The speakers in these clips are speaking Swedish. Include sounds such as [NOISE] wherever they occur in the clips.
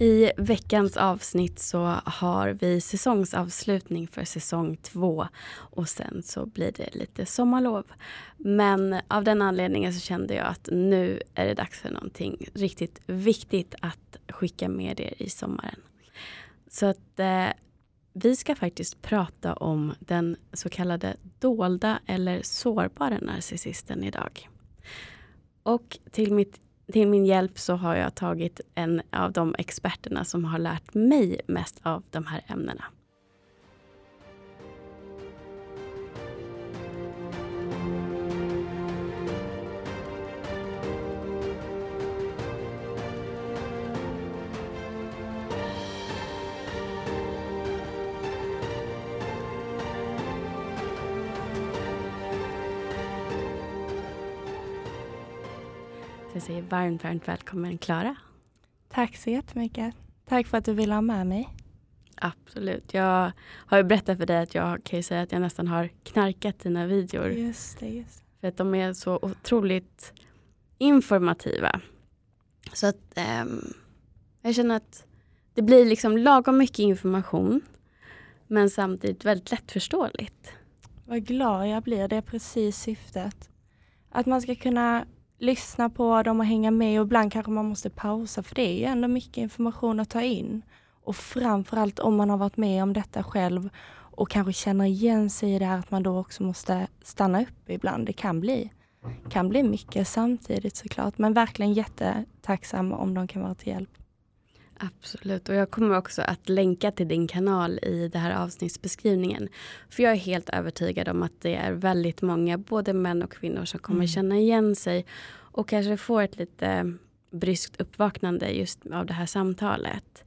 I veckans avsnitt så har vi säsongsavslutning för säsong två och sen så blir det lite sommarlov. Men av den anledningen så kände jag att nu är det dags för någonting riktigt viktigt att skicka med er i sommaren. Så att eh, vi ska faktiskt prata om den så kallade dolda eller sårbara narcissisten idag. Och till mitt till min hjälp så har jag tagit en av de experterna som har lärt mig mest av de här ämnena. Säger varmt, varmt välkommen Klara. Tack så jättemycket. Tack för att du ville ha med mig. Absolut. Jag har ju berättat för dig att jag kan ju säga att jag nästan har knarkat dina videor. Just det, just För att de är så otroligt informativa. Så att um, jag känner att det blir liksom lagom mycket information men samtidigt väldigt lättförståeligt. Vad glad jag blir. Det är precis syftet. Att man ska kunna lyssna på dem och hänga med och ibland kanske man måste pausa för det är ju ändå mycket information att ta in. Och framförallt om man har varit med om detta själv och kanske känner igen sig i det här att man då också måste stanna upp ibland. Det kan bli, kan bli mycket samtidigt såklart men verkligen jättetacksam om de kan vara till hjälp. Absolut, och jag kommer också att länka till din kanal i det här avsnittsbeskrivningen. För jag är helt övertygad om att det är väldigt många, både män och kvinnor, som kommer mm. känna igen sig och kanske får ett lite bryskt uppvaknande just av det här samtalet.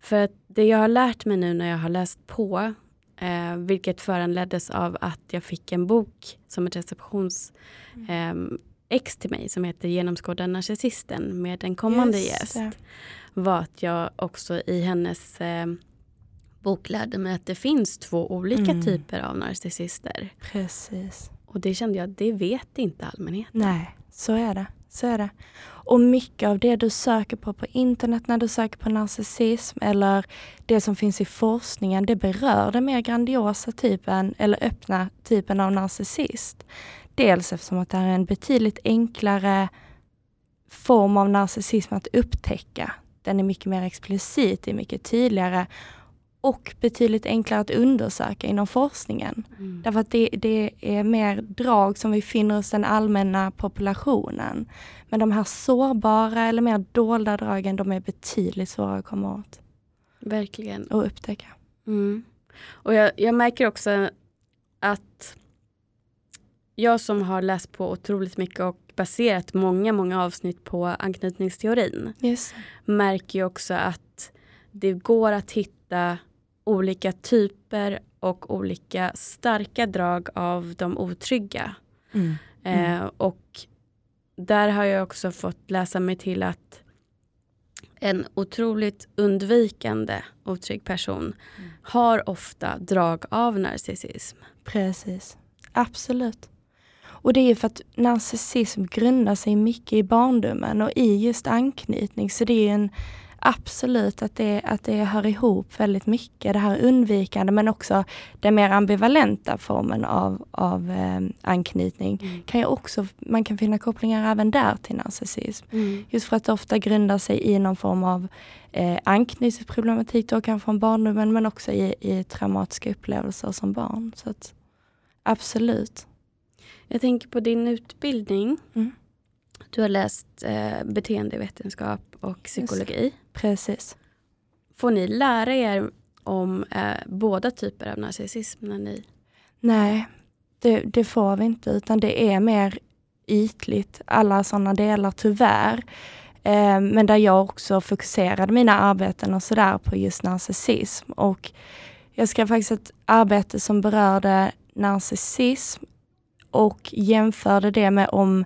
För att det jag har lärt mig nu när jag har läst på, eh, vilket föranleddes av att jag fick en bok som ett receptions mm. eh, ex till mig som heter Genomskåda narcissisten med en kommande Just gäst. Det var att jag också i hennes eh, bok lärde mig att det finns två olika mm. typer av narcissister. Precis. Och det kände jag, det vet inte allmänheten. Nej, så är det. Så är det. Och mycket av det du söker på på internet när du söker på narcissism eller det som finns i forskningen, det berör den mer grandiosa typen eller öppna typen av narcissist. Dels eftersom att det är en betydligt enklare form av narcissism att upptäcka den är mycket mer explicit, är mycket tydligare och betydligt enklare att undersöka inom forskningen. Mm. Därför att det, det, är mer drag som vi finner hos den allmänna populationen. Men de här sårbara eller mer dolda dragen, de är betydligt svårare att komma åt. Verkligen. Och upptäcka. Mm. Och jag, jag märker också att jag som har läst på otroligt mycket och baserat många, många avsnitt på anknytningsteorin yes. märker ju också att det går att hitta olika typer och olika starka drag av de otrygga. Mm. Mm. Eh, och där har jag också fått läsa mig till att en otroligt undvikande otrygg person mm. har ofta drag av narcissism. Precis, absolut. Och det är för att narcissism grundar sig mycket i barndomen och i just anknytning. Så det är en absolut att det, att det hör ihop väldigt mycket. Det här undvikande men också den mer ambivalenta formen av, av eh, anknytning. Mm. Kan ju också, man kan finna kopplingar även där till narcissism. Mm. Just för att det ofta grundar sig i någon form av eh, anknytningsproblematik då kanske från barndomen men också i, i traumatiska upplevelser som barn. Så att, Absolut. Jag tänker på din utbildning. Mm. Du har läst eh, beteendevetenskap och psykologi. Precis. Får ni lära er om eh, båda typer av narcissism? När ni... Nej, det, det, får vi inte utan det är mer ytligt, alla sådana delar tyvärr. Eh, men där jag också fokuserade mina arbeten och sådär på just narcissism. Och jag skrev faktiskt ett arbete som berörde narcissism och jämförde det med om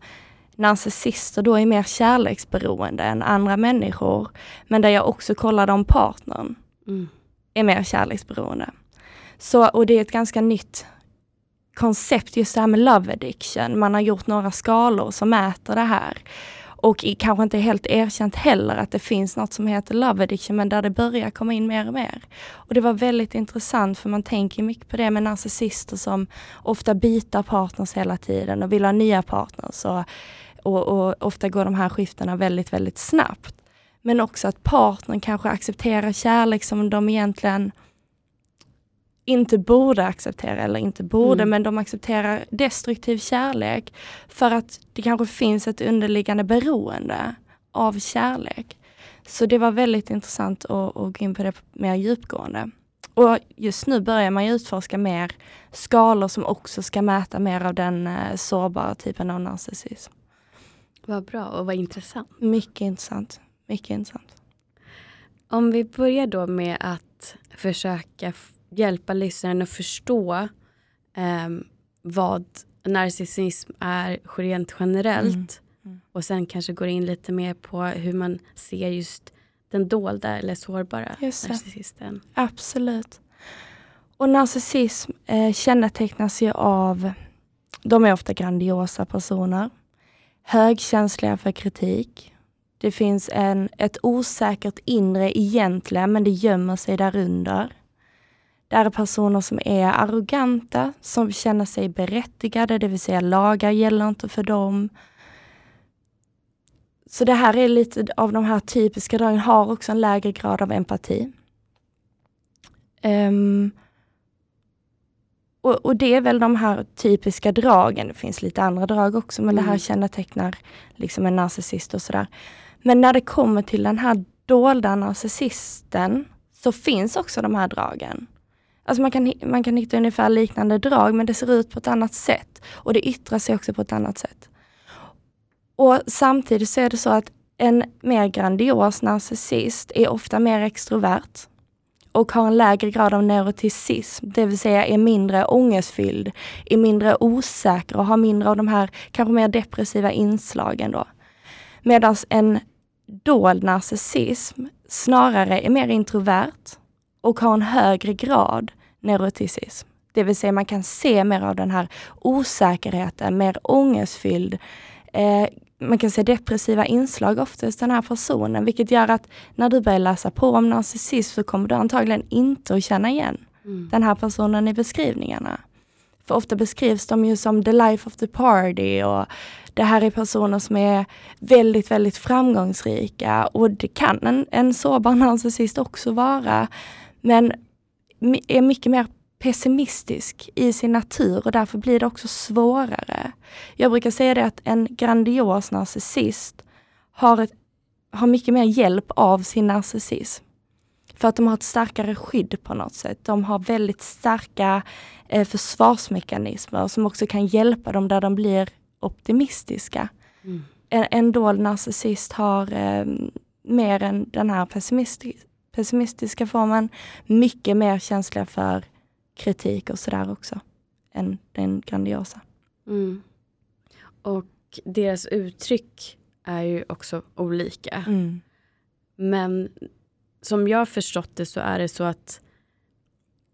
narcissister då är mer kärleksberoende än andra människor. Men där jag också kollade om partnern mm. är mer kärleksberoende. Så, och det är ett ganska nytt koncept just det här med love addiction. Man har gjort några skalor som mäter det här och kanske inte helt erkänt heller att det finns något som heter love addiction, men där det börjar komma in mer och mer. Och det var väldigt intressant för man tänker mycket på det med narcissister som ofta byter partners hela tiden och vill ha nya partners. Och, och, och ofta går de här skiftena väldigt, väldigt snabbt. Men också att partnern kanske accepterar kärlek som de egentligen inte borde acceptera, eller inte borde, mm. men de accepterar destruktiv kärlek för att det kanske finns ett underliggande beroende av kärlek. Så det var väldigt intressant att, att gå in på det mer djupgående. Och just nu börjar man utforska mer skalor som också ska mäta mer av den eh, sårbara typen av narcissism. Vad bra och vad intressant. Mycket intressant. Mycket intressant. Om vi börjar då med att försöka hjälpa lyssnaren att förstå eh, vad narcissism är rent generellt. Mm. Mm. Och sen kanske går in lite mer på hur man ser just den dolda eller sårbara narcissisten. Absolut. Och narcissism eh, kännetecknas ju av, de är ofta grandiosa personer, högkänsliga för kritik. Det finns en, ett osäkert inre egentligen, men det gömmer sig därunder. Det är personer som är arroganta, som känner sig berättigade, det vill säga lagar gäller inte för dem. Så det här är lite av de här typiska dragen, har också en lägre grad av empati. Um, och, och, det är väl de här typiska dragen, det finns lite andra drag också, men mm. det här mm. kännetecknar liksom en narcissist och sådär. Men när det kommer till den här dolda narcissisten så finns också de här dragen. Alltså man kan, man kan hitta ungefär liknande drag, men det ser ut på ett annat sätt. Och det yttrar sig också på ett annat sätt. Och samtidigt så är det så att en mer grandios narcissist är ofta mer extrovert och har en lägre grad av neuroticism, det vill säga är mindre ångestfylld, är mindre osäker och har mindre av de här kanske mer depressiva inslagen då. Medan en dold narcissism snarare är mer introvert, och har en högre grad neuroticism. Det vill säga man kan se mer av den här osäkerheten, mer ångestfylld. Eh, man kan se depressiva inslag ofta hos den här personen, vilket gör att när du börjar läsa på om narcissism så kommer du antagligen inte att känna igen mm. den här personen i beskrivningarna. För ofta beskrivs de ju som the life of the party och det här är personer som är väldigt, väldigt framgångsrika och det kan en, en sårbar [LAUGHS] narcissist också vara. Men är mycket mer pessimistisk i sin natur och därför blir det också svårare. Jag brukar säga det att en grandios narcissist har, ett, har mycket mer hjälp av sin narcissism. För att de har ett starkare skydd på något sätt. De har väldigt starka eh, försvarsmekanismer som också kan hjälpa dem där de blir optimistiska. Mm. En, en dold narcissist har eh, mer än den här pessimistiska pessimistiska formen, mycket mer känsliga för kritik och sådär också, än den grandiosa. Mm. Och deras uttryck är ju också olika. Mm. Men som jag förstått det så är det så att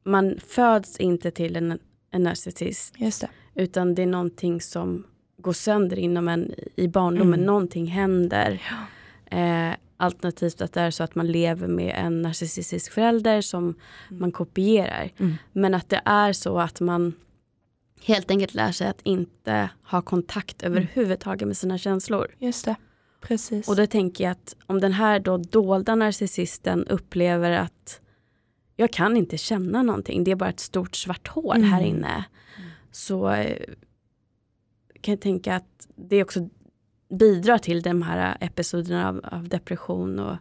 man föds inte till en, en narcissist. Det. Utan det är någonting som går sönder inom en i barndomen. Mm. Någonting händer. Ja. Eh, Alternativt att det är så att man lever med en narcissistisk förälder som mm. man kopierar. Mm. Men att det är så att man helt enkelt lär sig att inte ha kontakt mm. överhuvudtaget med sina känslor. Just det, precis. Och då tänker jag att om den här då dolda narcissisten upplever att jag kan inte känna någonting, det är bara ett stort svart hål mm. här inne. Så eh, kan jag tänka att det är också bidrar till de här episoderna av, av depression och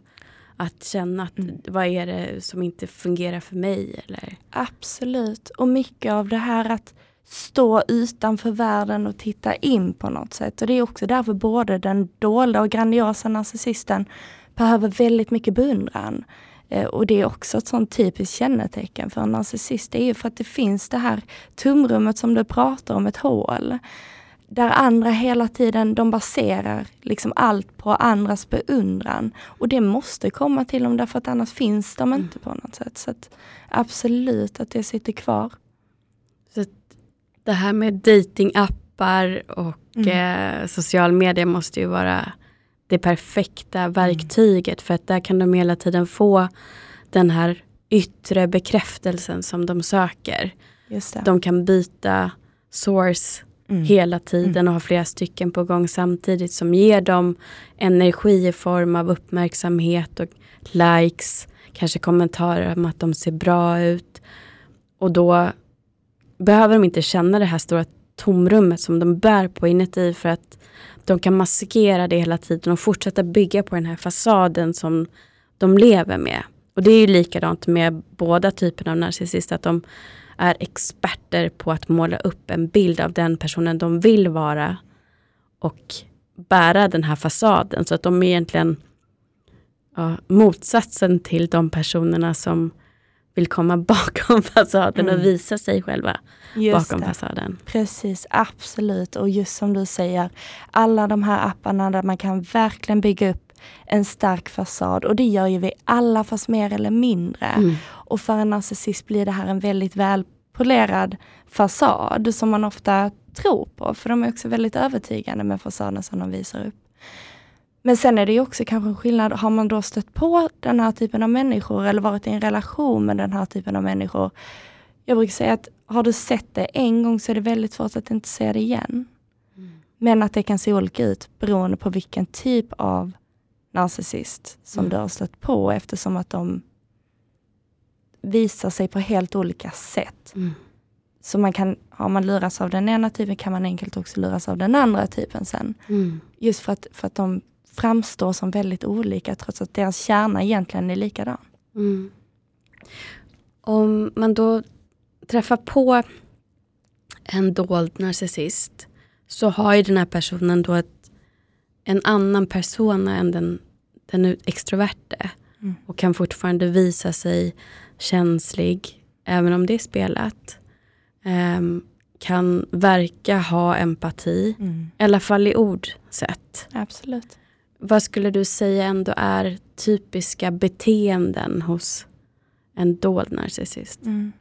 att känna att mm. vad är det som inte fungerar för mig? Eller? Absolut, och mycket av det här att stå utanför världen och titta in på något sätt. Och det är också därför både den dolda och grandiosa narcissisten behöver väldigt mycket beundran. Eh, och det är också ett sånt typiskt kännetecken för en narcissist. Det är ju för att det finns det här tumrummet som du pratar om, ett hål där andra hela tiden, de baserar liksom allt på andras beundran. Och det måste komma till dem därför att annars finns de inte mm. på något sätt. Så att, absolut att det sitter kvar. Så det här med datingappar och mm. eh, social media måste ju vara det perfekta verktyget för att där kan de hela tiden få den här yttre bekräftelsen som de söker. De kan byta source mm. hela tiden mm. och ha flera stycken på gång samtidigt som ger dem energi i form av uppmärksamhet och likes, kanske kommentarer om att de ser bra ut. Och då behöver de inte känna det här stora tomrummet som de bär på inuti för att de kan maskera det hela tiden och fortsätta bygga på den här fasaden som de lever med. Och det är ju likadant med båda typerna av narcissister, att de är experter på att måla upp en bild av den personen de vill vara och bära den här fasaden. Så att de är egentligen ja, motsatsen till de personerna som vill komma [LAUGHS] bakom fasaden mm. och visa sig själva just bakom det. fasaden. Precis, absolut. Och just som du säger, alla de här apparna där man kan verkligen bygga upp en stark fasad och det gör ju vi alla fast mer eller mindre. Mm. Och för en narcissist blir det här en väldigt välpolerad fasad som man ofta tror på, för de är också väldigt övertygande med fasaden som de visar upp. Men sen är det ju också kanske en skillnad, har man då stött på den här typen av människor eller varit i en relation med den här typen av människor. Jag brukar säga att har du sett det en gång så är det väldigt svårt att inte se det igen. Mm. Men att det kan se olika ut beroende på vilken typ av narcissist som mm. du har stött på eftersom att de visar sig på helt olika sätt. Mm. Så man kan, har man lurats av den ena typen kan man enkelt också luras av den andra typen sen. Mm. Just för att, för att de framstår som väldigt olika trots att deras kärna egentligen är likadan. Mm. Om man då träffar på en dold narcissist så har ju den här personen då ett, en annan persona än den, den extroverte. Mm. Och kan fortfarande visa sig känslig, även om det är spelat. Um, kan verka ha empati, mm. i alla fall i ord sett. Absolut. Vad skulle du säga ändå är typiska beteenden hos en dold narcissist? Mm.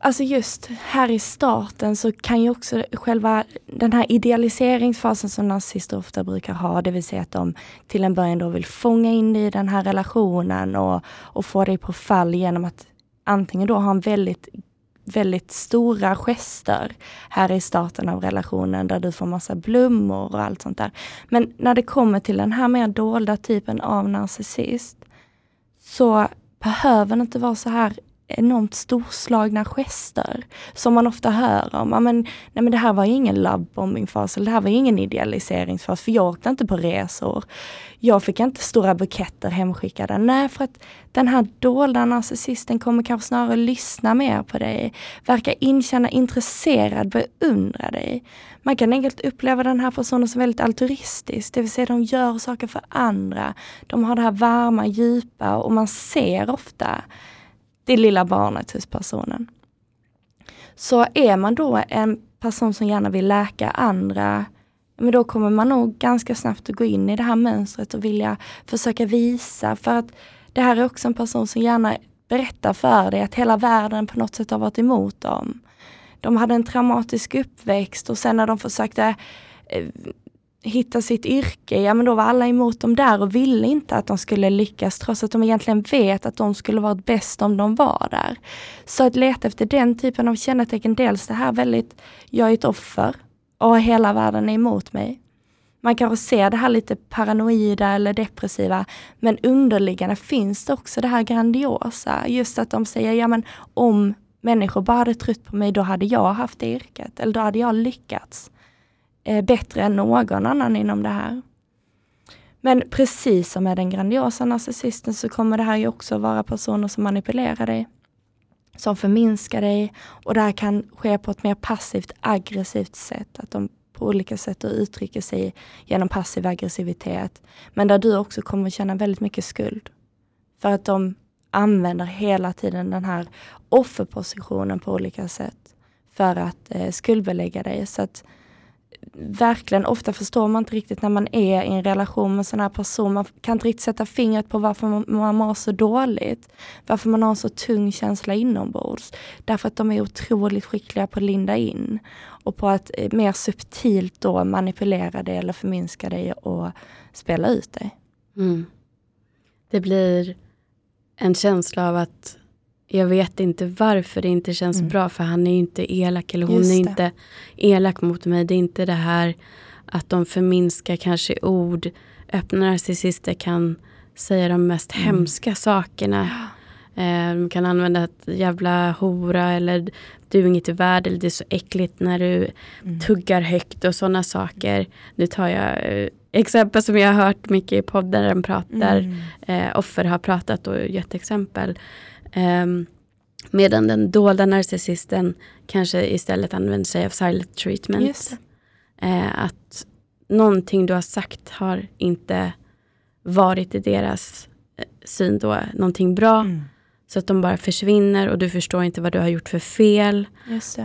Alltså just här i starten så kan ju också själva den här idealiseringsfasen som nazister ofta brukar ha, det vill säga att de till en början då vill fånga in dig i den här relationen och, och få dig på fall genom att antingen då ha en väldigt väldigt stora gester här i starten av relationen där du får massa blommor och allt sånt där. Men när det kommer till den här mer dolda typen av narcissist så behöver det inte vara så här enormt storslagna gester som man ofta hör om. men, nej men det här var ingen lovebombing-fas, eller det här var ingen idealiseringsfas, för jag åkte inte på resor. Jag fick inte stora buketter hemskickade. Nej, för att den här dolda narcissisten kommer kanske snarare lyssna mer på dig, verka inkänna intresserad, beundra dig. Man kan enkelt uppleva den här personen som väldigt altruistisk, det vill säga de gör saker för andra. De har det här varma, djupa och man ser ofta det lilla barnet hos personen. Så är man då en person som gärna vill läka andra, men då kommer man nog ganska snabbt att gå in i det här mönstret och vilja försöka visa, för att det här är också en person som gärna berättar för dig att hela världen på något sätt har varit emot dem. De hade en traumatisk uppväxt och sen när de försökte eh, hitta sitt yrke, ja men då var alla emot dem där och ville inte att de skulle lyckas trots att de egentligen vet att de skulle varit bäst om de var där. Så att leta efter den typen av kännetecken, dels det här väldigt, jag är ett offer och hela världen är emot mig. Man kanske ser det här lite paranoida eller depressiva, men underliggande finns det också det här grandiosa. Just att de säger, ja men om människor bara hade trott på mig, då hade jag haft det yrket, eller då hade jag lyckats eh, bättre än någon annan inom det här. Men precis som med den grandiosa narcissisten så kommer det här ju också vara personer som manipulerar dig, som förminskar dig och det här kan ske på ett mer passivt aggressivt sätt. Att de på olika sätt uttrycker sig genom passiv aggressivitet. Men där du också kommer känna väldigt mycket skuld. För att de använder hela tiden den här offerpositionen på olika sätt för att eh, skuldbelägga dig. Så att verkligen, ofta förstår man inte riktigt när man är i en relation med en sån här person. Man kan inte riktigt sätta fingret på varför man, man mår så dåligt. Varför man har en så tung känsla inombords. Därför att de är otroligt skickliga på att linda in. Och på att eh, mer subtilt då manipulera dig eller förminska dig och spela ut dig. Mm. Det blir en känsla av att jag vet inte varför det inte känns mm. bra för han är inte elak eller hon är inte elak mot mig. Det är inte det här att de förminskar kanske ord. Öppna narcissister kan säga de mest mm. hemska sakerna. Eh, de kan använda ett jävla hora eller du är inget värd eller det är så äckligt när du mm. tuggar högt och sådana saker. Nu tar jag eh, exempel som jag har hört mycket i podden där de pratar, mm. eh, offer har pratat och gett exempel. Um, medan den dolda narcissisten kanske istället använder sig av silent treatment. Uh, att någonting du har sagt har inte varit i deras uh, syn då någonting bra. Mm. Så att de bara försvinner och du förstår inte vad du har gjort för fel.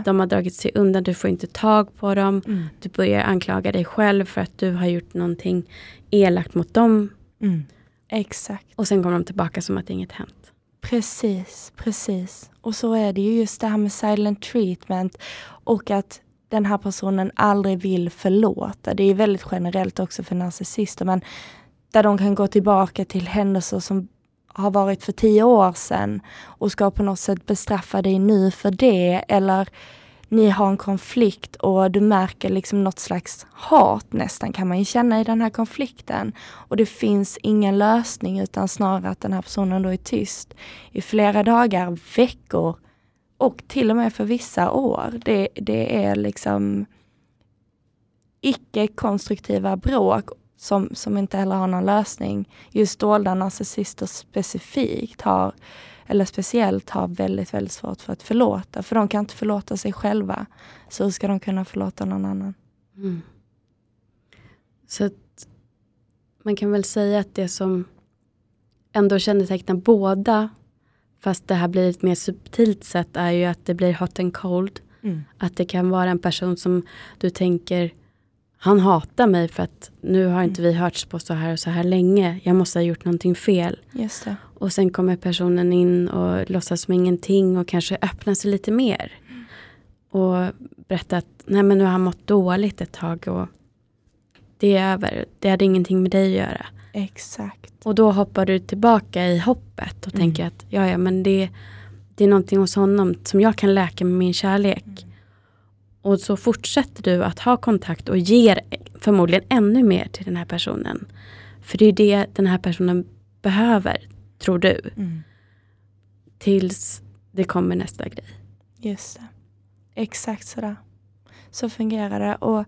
De har dragit sig undan, du får inte tag på dem. Mm. Du börjar anklaga dig själv för att du har gjort någonting elakt mot dem. Mm. Exakt. Och sen kommer de tillbaka som att inget hänt. Precis, precis. Och så är det ju just det här med silent treatment och att den här personen aldrig vill förlåta. Det är väldigt generellt också för narcissister, men där de kan gå tillbaka till händelser som har varit för tio år sedan och ska på något sätt bestraffa dig nu för det eller ni har en konflikt och du märker liksom något slags hat nästan kan man ju känna i den här konflikten. Och det finns ingen lösning utan snarare att den här personen då är tyst i flera dagar, veckor och till och med för vissa år. Det, det är liksom icke-konstruktiva bråk som, som inte heller har någon lösning. Just dolda narcissister specifikt har eller speciellt har väldigt, väldigt svårt för att förlåta. För de kan inte förlåta sig själva. Så hur ska de kunna förlåta någon annan? Mm. Så att man kan väl säga att det som ändå kännetecknar båda, fast det här blir ett mer subtilt sätt, är ju att det blir hot and cold. Mm. Att det kan vara en person som du tänker, han hatar mig för att nu har inte mm. vi hörts på så här och så här länge. Jag måste ha gjort någonting fel. Just det. Och sen kommer personen in och låtsas som ingenting och kanske öppnar sig lite mer. Mm. Och berättar att nej men nu har han mått dåligt ett tag och det är över. Det hade ingenting med dig att göra. Exakt. Och då hoppar du tillbaka i hoppet och mm. tänker att ja, ja men det, det är någonting hos honom som jag kan läka med min kärlek. Mm. Och så fortsätter du att ha kontakt och ger förmodligen ännu mer till den här personen. För det är det den här personen behöver tror du. Mm. Tills det kommer nästa grej. Just det. Exakt sådär. Så fungerar det. Och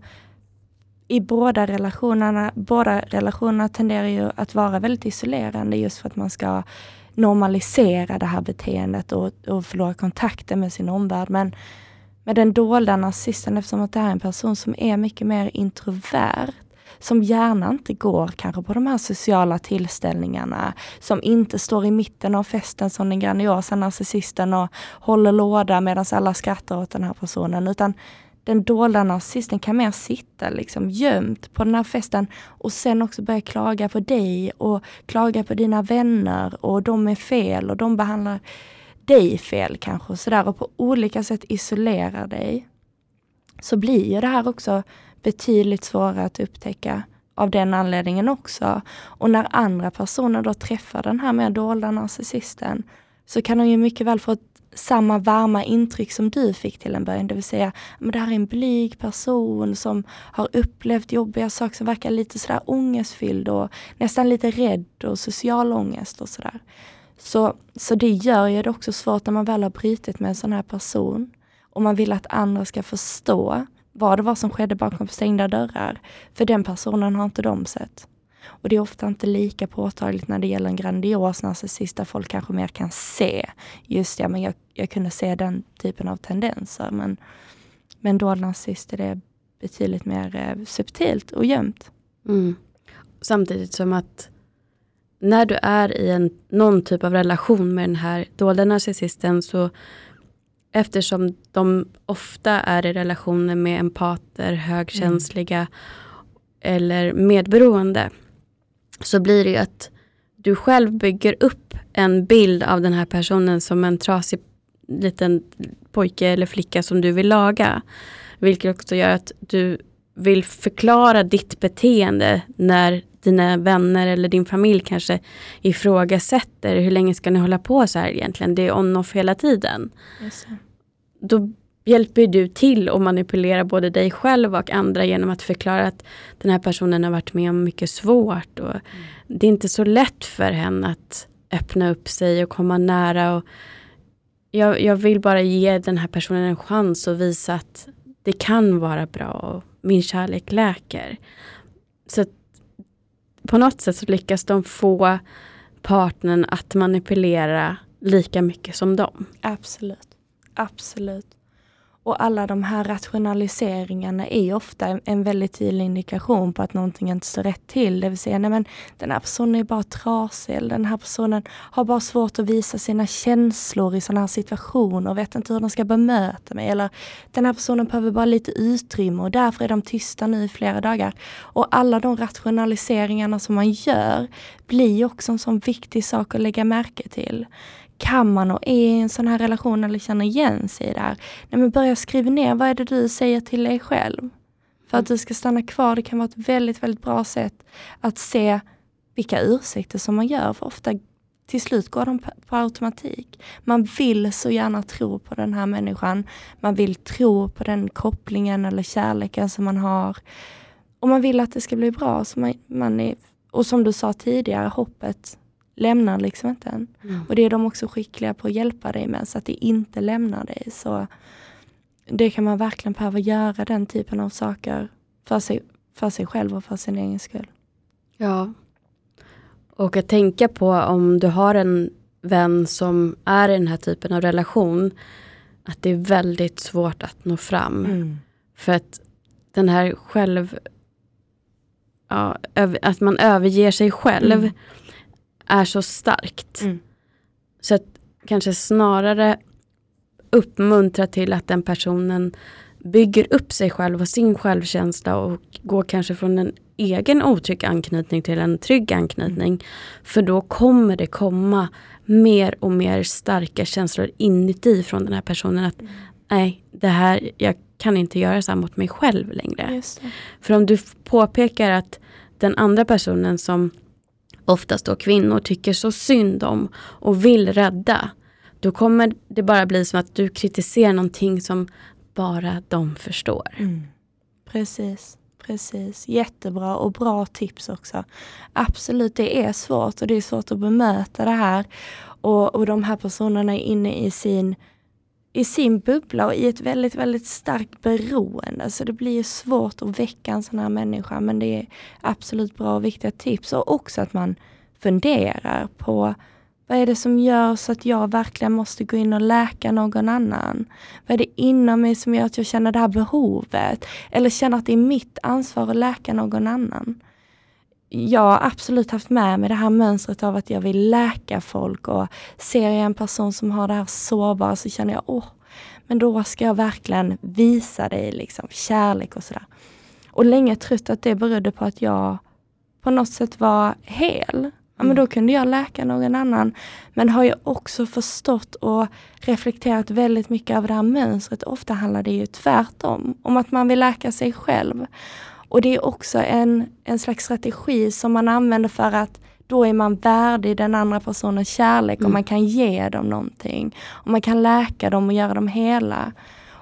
i båda relationerna, båda relationerna tenderar ju att vara väldigt isolerande just för att man ska normalisera det här beteendet och, och förlora kontakten med sin omvärld. Men med den dolda narcissisten, eftersom att det är en person som är mycket mer introvert, som gärna inte går kanske på de här sociala tillställningarna, som inte står i mitten av festen som den grandiosa narcissisten och håller låda medan alla skrattar åt den här personen, utan den dolda narcissisten kan mer sitta liksom gömt på den här festen och sen också börja klaga på dig och klaga på dina vänner och de är fel och de behandlar dig fel kanske och sådär och på olika sätt isolerar dig. Så blir ju det här också betydligt svårare att upptäcka av den anledningen också. Och när andra personer då träffar den här mer dolda narcissisten så kan de ju mycket väl få samma varma intryck som du fick till en början, det vill säga men det här är en blyg person som har upplevt jobbiga saker som verkar lite sådär ångestfylld och nästan lite rädd och social ångest och sådär. Så, så det gör ju det också svårt när man väl har brutit med en sån här person och man vill att andra ska förstå vad det var som skedde bakom stängda dörrar. För den personen har inte de sett. Och det är ofta inte lika påtagligt när det gäller en grandios narcissist där folk kanske mer kan se. Just ja, men jag, jag kunde se den typen av tendenser. Men, men dold narcissist är det betydligt mer eh, subtilt och gömt. Mm. Samtidigt som att när du är i en, någon typ av relation med den här dolda narcissisten så eftersom de ofta är i relationer med empater, högkänsliga mm. eller medberoende. Så blir det ju att du själv bygger upp en bild av den här personen som en trasig liten pojke eller flicka som du vill laga. Vilket också gör att du vill förklara ditt beteende när dina vänner eller din familj kanske ifrågasätter hur länge ska ni hålla på så här egentligen? Det är on-off hela tiden. Då hjälper du till att manipulera både dig själv och andra genom att förklara att den här personen har varit med om mycket svårt. Och mm. Det är inte så lätt för henne att öppna upp sig och komma nära. Och jag, jag vill bara ge den här personen en chans och visa att det kan vara bra och min kärlek läker. Så på något sätt så lyckas de få partnern att manipulera lika mycket som dem. Absolut. Absolut. Och alla de här rationaliseringarna är ofta en väldigt tydlig indikation på att någonting inte står rätt till. Det vill säga, nej men den här personen är bara trasig, eller den här personen har bara svårt att visa sina känslor i sådana här situationer och vet inte hur de ska bemöta mig. Eller den här personen behöver bara lite utrymme och därför är de tysta nu i flera dagar. Och alla de rationaliseringarna som man gör blir också en sån viktig sak att lägga märke till kan man och är i en sån här relation eller känner igen sig där. Nej, men börja skriva ner vad är det du säger till dig själv. För att du ska stanna kvar, det kan vara ett väldigt, väldigt bra sätt att se vilka ursäkter som man gör. För ofta till slut går de på automatik. Man vill så gärna tro på den här människan. Man vill tro på den kopplingen eller kärleken som man har. Och man vill att det ska bli bra. Så man, man är, och som du sa tidigare, hoppet lämnar liksom inte en. Mm. Och det är de också skickliga på att hjälpa dig med, så att det inte lämnar dig. Så det kan man verkligen behöva göra, den typen av saker för sig, för sig själv och för sin egen skull. Ja. Och att tänka på om du har en vän som är i den här typen av relation, att det är väldigt svårt att nå fram. Mm. För att den här själv... Ja, att man överger sig själv. Mm är så starkt. Mm. Så att kanske snarare uppmuntra till att den personen bygger upp sig själv och sin självkänsla och går kanske från en egen otrygg anknytning till en trygg anknytning. Mm. För då kommer det komma mer och mer starka känslor inuti från den här personen. att mm. Nej, det här, jag kan inte göra så här mot mig själv längre. För om du påpekar att den andra personen som oftast då kvinnor tycker så synd om och vill rädda. Då kommer det bara bli som att du kritiserar någonting som bara de förstår. Mm. Precis, precis. Jättebra och bra tips också. Absolut, det är svårt och det är svårt att bemöta det här. Och, och de här personerna är inne i sin i sin bubbla och i ett väldigt, väldigt starkt beroende. Så det blir svårt att väcka en sån här människa. Men det är absolut bra och viktiga tips. Och också att man funderar på vad är det som gör så att jag verkligen måste gå in och läka någon annan? Vad är det inom mig som gör att jag känner det här behovet? Eller känner att det är mitt ansvar att läka någon annan? Jag har absolut haft med mig det här mönstret av att jag vill läka folk och ser jag en person som har det här sårbara så känner jag, åh, men då ska jag verkligen visa dig liksom kärlek och sådär. Och länge trott att det berodde på att jag på något sätt var hel. Ja, men då mm. kunde jag läka någon annan. Men har jag också förstått och reflekterat väldigt mycket över det här mönstret. Ofta handlar det ju tvärtom, om att man vill läka sig själv. Och det är också en, en slags strategi som man använder för att då är man värdig den andra personens kärlek mm. och man kan ge dem någonting. Och man kan läka dem och göra dem hela.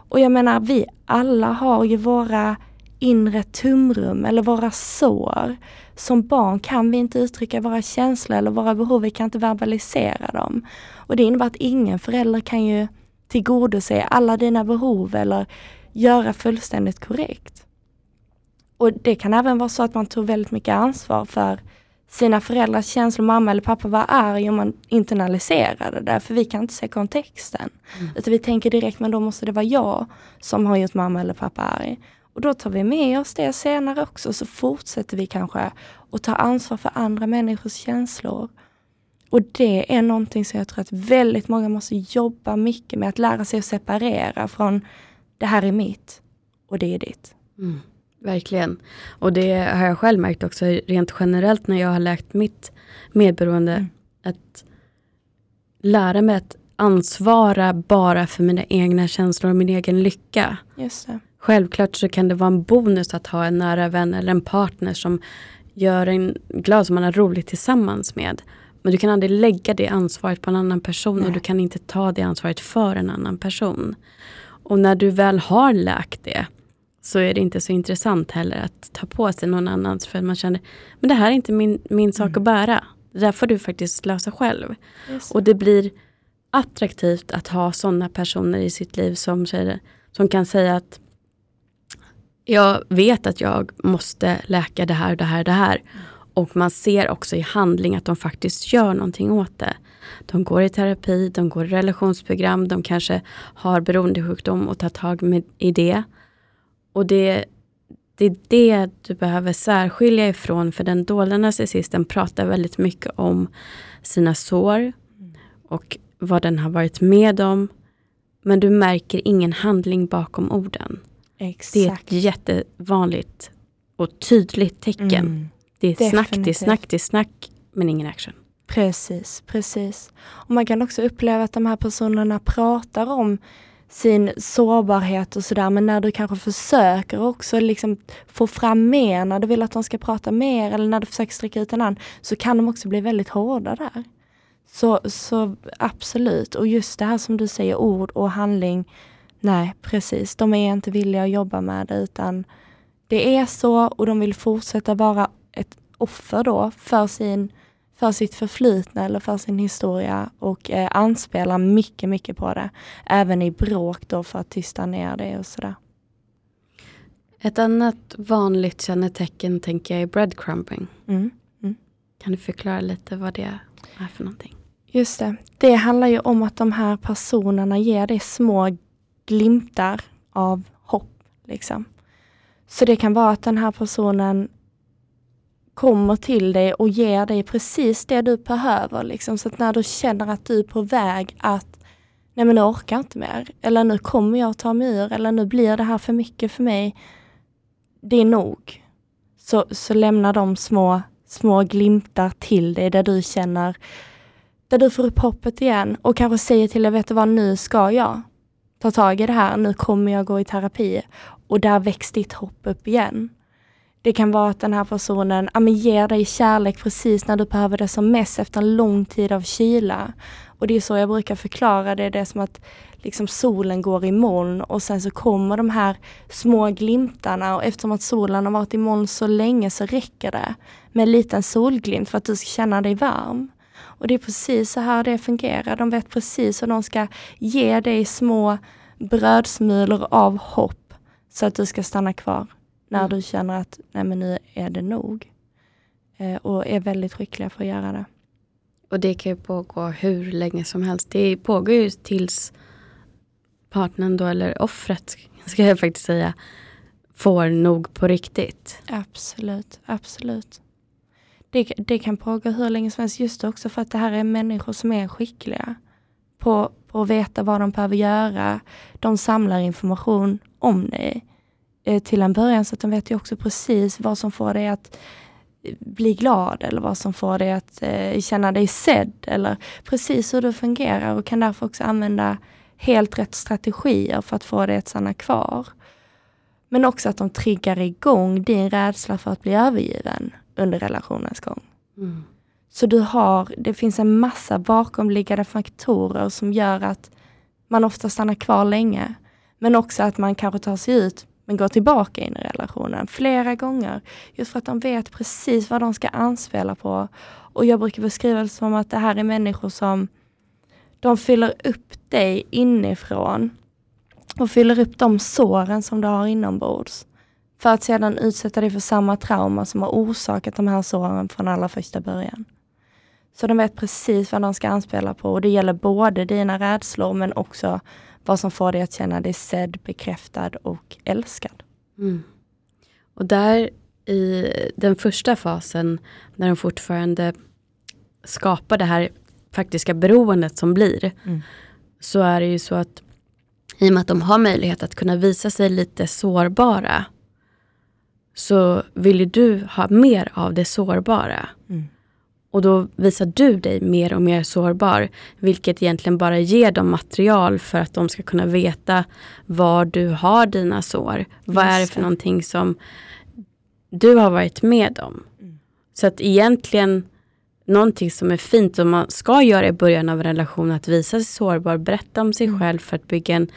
Och jag menar, vi alla har ju våra inre tumrum eller våra sår. Som barn kan vi inte uttrycka våra känslor eller våra behov, vi kan inte verbalisera dem. Och det innebär att ingen förälder kan ju tillgodose alla dina behov eller göra fullständigt korrekt. Och det kan även vara så att man tog väldigt mycket ansvar för sina föräldrars känslor, mamma eller pappa var arg och man internaliserade det, för vi kan inte se kontexten. Mm. Utan vi tänker direkt, men då måste det vara jag som har gjort mamma eller pappa arg. Och då tar vi med oss det senare också, så fortsätter vi kanske att ta ansvar för andra människors känslor. Och det är någonting som jag tror att väldigt många måste jobba mycket med, att lära sig att separera från det här är mitt och det är ditt. Mm, verkligen. Och det har jag själv märkt också rent generellt när jag har läkt mitt medberoende. Mm. Att lära mig att ansvara bara för mina egna känslor och min egen lycka. Just det. Självklart så kan det vara en bonus att ha en nära vän eller en partner som gör en glad, som man har roligt tillsammans med. Men du kan aldrig lägga det ansvaret på en annan person Nej. och du kan inte ta det ansvaret för en annan person. Och när du väl har läkt det så är det inte så intressant heller att ta på sig någon annans för att man känner men det här är inte min, min sak mm. att bära. Det där får du faktiskt lösa själv. Och det blir attraktivt att ha sådana personer i sitt liv som, som kan säga att jag vet att jag måste läka det här, det här, det här. Och man ser också i handling att de faktiskt gör någonting åt det. De går i terapi, de går i relationsprogram, de kanske har beroendesjukdom och tar tag med, i det. Och det, det är det du behöver särskilja ifrån för den dolda narcissisten pratar väldigt mycket om sina sår och vad den har varit med om. Men du märker ingen handling bakom orden. Exakt. Det är ett jättevanligt och tydligt tecken. Mm. Det är Definitivt. snack, det är snack, det är snack, men ingen action. Precis, precis. Och man kan också uppleva att de här personerna pratar om sin sårbarhet och sådär, men när du kanske försöker också liksom få fram mer, när du vill att de ska prata mer eller när du försöker sträcka ut en hand, så kan de också bli väldigt hårda där. Så, så absolut, och just det här som du säger, ord och handling, nej precis, de är inte villiga att jobba med det utan det är så och de vill fortsätta vara ett offer då för, sin, för sitt förflutna eller för sin historia och eh, anspelar mycket, mycket på det. Även i bråk då för att tysta ner det och sådär. Ett annat vanligt kännetecken tänker jag är breadcrumbing. Mm. Mm. Kan du förklara lite vad det är för någonting? Just det. Det handlar ju om att de här personerna ger dig små glimtar av hopp. Liksom. Så det kan vara att den här personen kommer till dig och ger dig precis det du behöver. Liksom. Så att när du känner att du är på väg att nej men nu orkar inte mer. Eller nu kommer jag ta mig ur. Eller nu blir det här för mycket för mig. Det är nog. Så, så lämna de små, små glimtar till dig där du känner, där du får upp hoppet igen och kanske säger till dig, vet du vad, nu ska jag ta tag i det här. Nu kommer jag gå i terapi. Och där väcks ditt hopp upp igen. Det kan vara att den här personen ja, men ger dig kärlek precis när du behöver det som mest efter en lång tid av kyla. Och det är så jag brukar förklara det. Det är som att liksom solen går i moln och sen så kommer de här små glimtarna och eftersom att solen har varit i moln så länge så räcker det med en liten solglimt för att du ska känna dig varm. Och det är precis så här det fungerar. De vet precis hur de ska ge dig små brödsmulor av hopp så att du ska stanna kvar när mm. du känner att nej men nu är det nog. Eh, och är väldigt skickliga på att göra det. Och det kan ju pågå hur länge som helst. Det pågår ju tills partnern då, eller offret ska jag faktiskt säga, får nog på riktigt. Absolut, absolut. Det, det kan pågå hur länge som helst, just också för att det här är människor som är skickliga på, på att veta vad de behöver göra. De samlar information om dig till en början, så att de vet ju också precis vad som får dig att eh, bli glad eller vad som får dig att eh, känna dig sedd eller precis hur du fungerar och kan därför också använda helt rätt strategier för att få dig att stanna kvar. Men också att de triggar igång din rädsla för att bli övergiven under relationens gång. Mm. Så du har, det finns en massa bakomliggande faktorer som gör att man ofta stannar kvar länge. Men också att man kanske tar sig ut men går tillbaka in i relationen flera gånger. Just för att de vet precis vad de ska anspela på. Och jag brukar beskriva det som att det här är människor som de fyller upp dig inifrån och fyller upp de såren som du har inombords. För att sedan utsätta dig för samma trauma som har orsakat de här såren från allra första början. Så de vet precis vad de ska anspela på och det gäller både dina rädslor men också vad som får dig att känna dig sedd, bekräftad och älskad. Mm. Och där i den första fasen, när de fortfarande skapar det här faktiska beroendet som blir. Mm. Så är det ju så att i och med att de har möjlighet att kunna visa sig lite sårbara så vill ju du ha mer av det sårbara. Mm. Och då visar du dig mer och mer sårbar. Vilket egentligen bara ger dem material för att de ska kunna veta var du har dina sår. Vad är det för någonting som du har varit med om. Mm. Så att egentligen någonting som är fint som man ska göra i början av en relation att visa sig sårbar, berätta om sig Mm. själv för att bygga en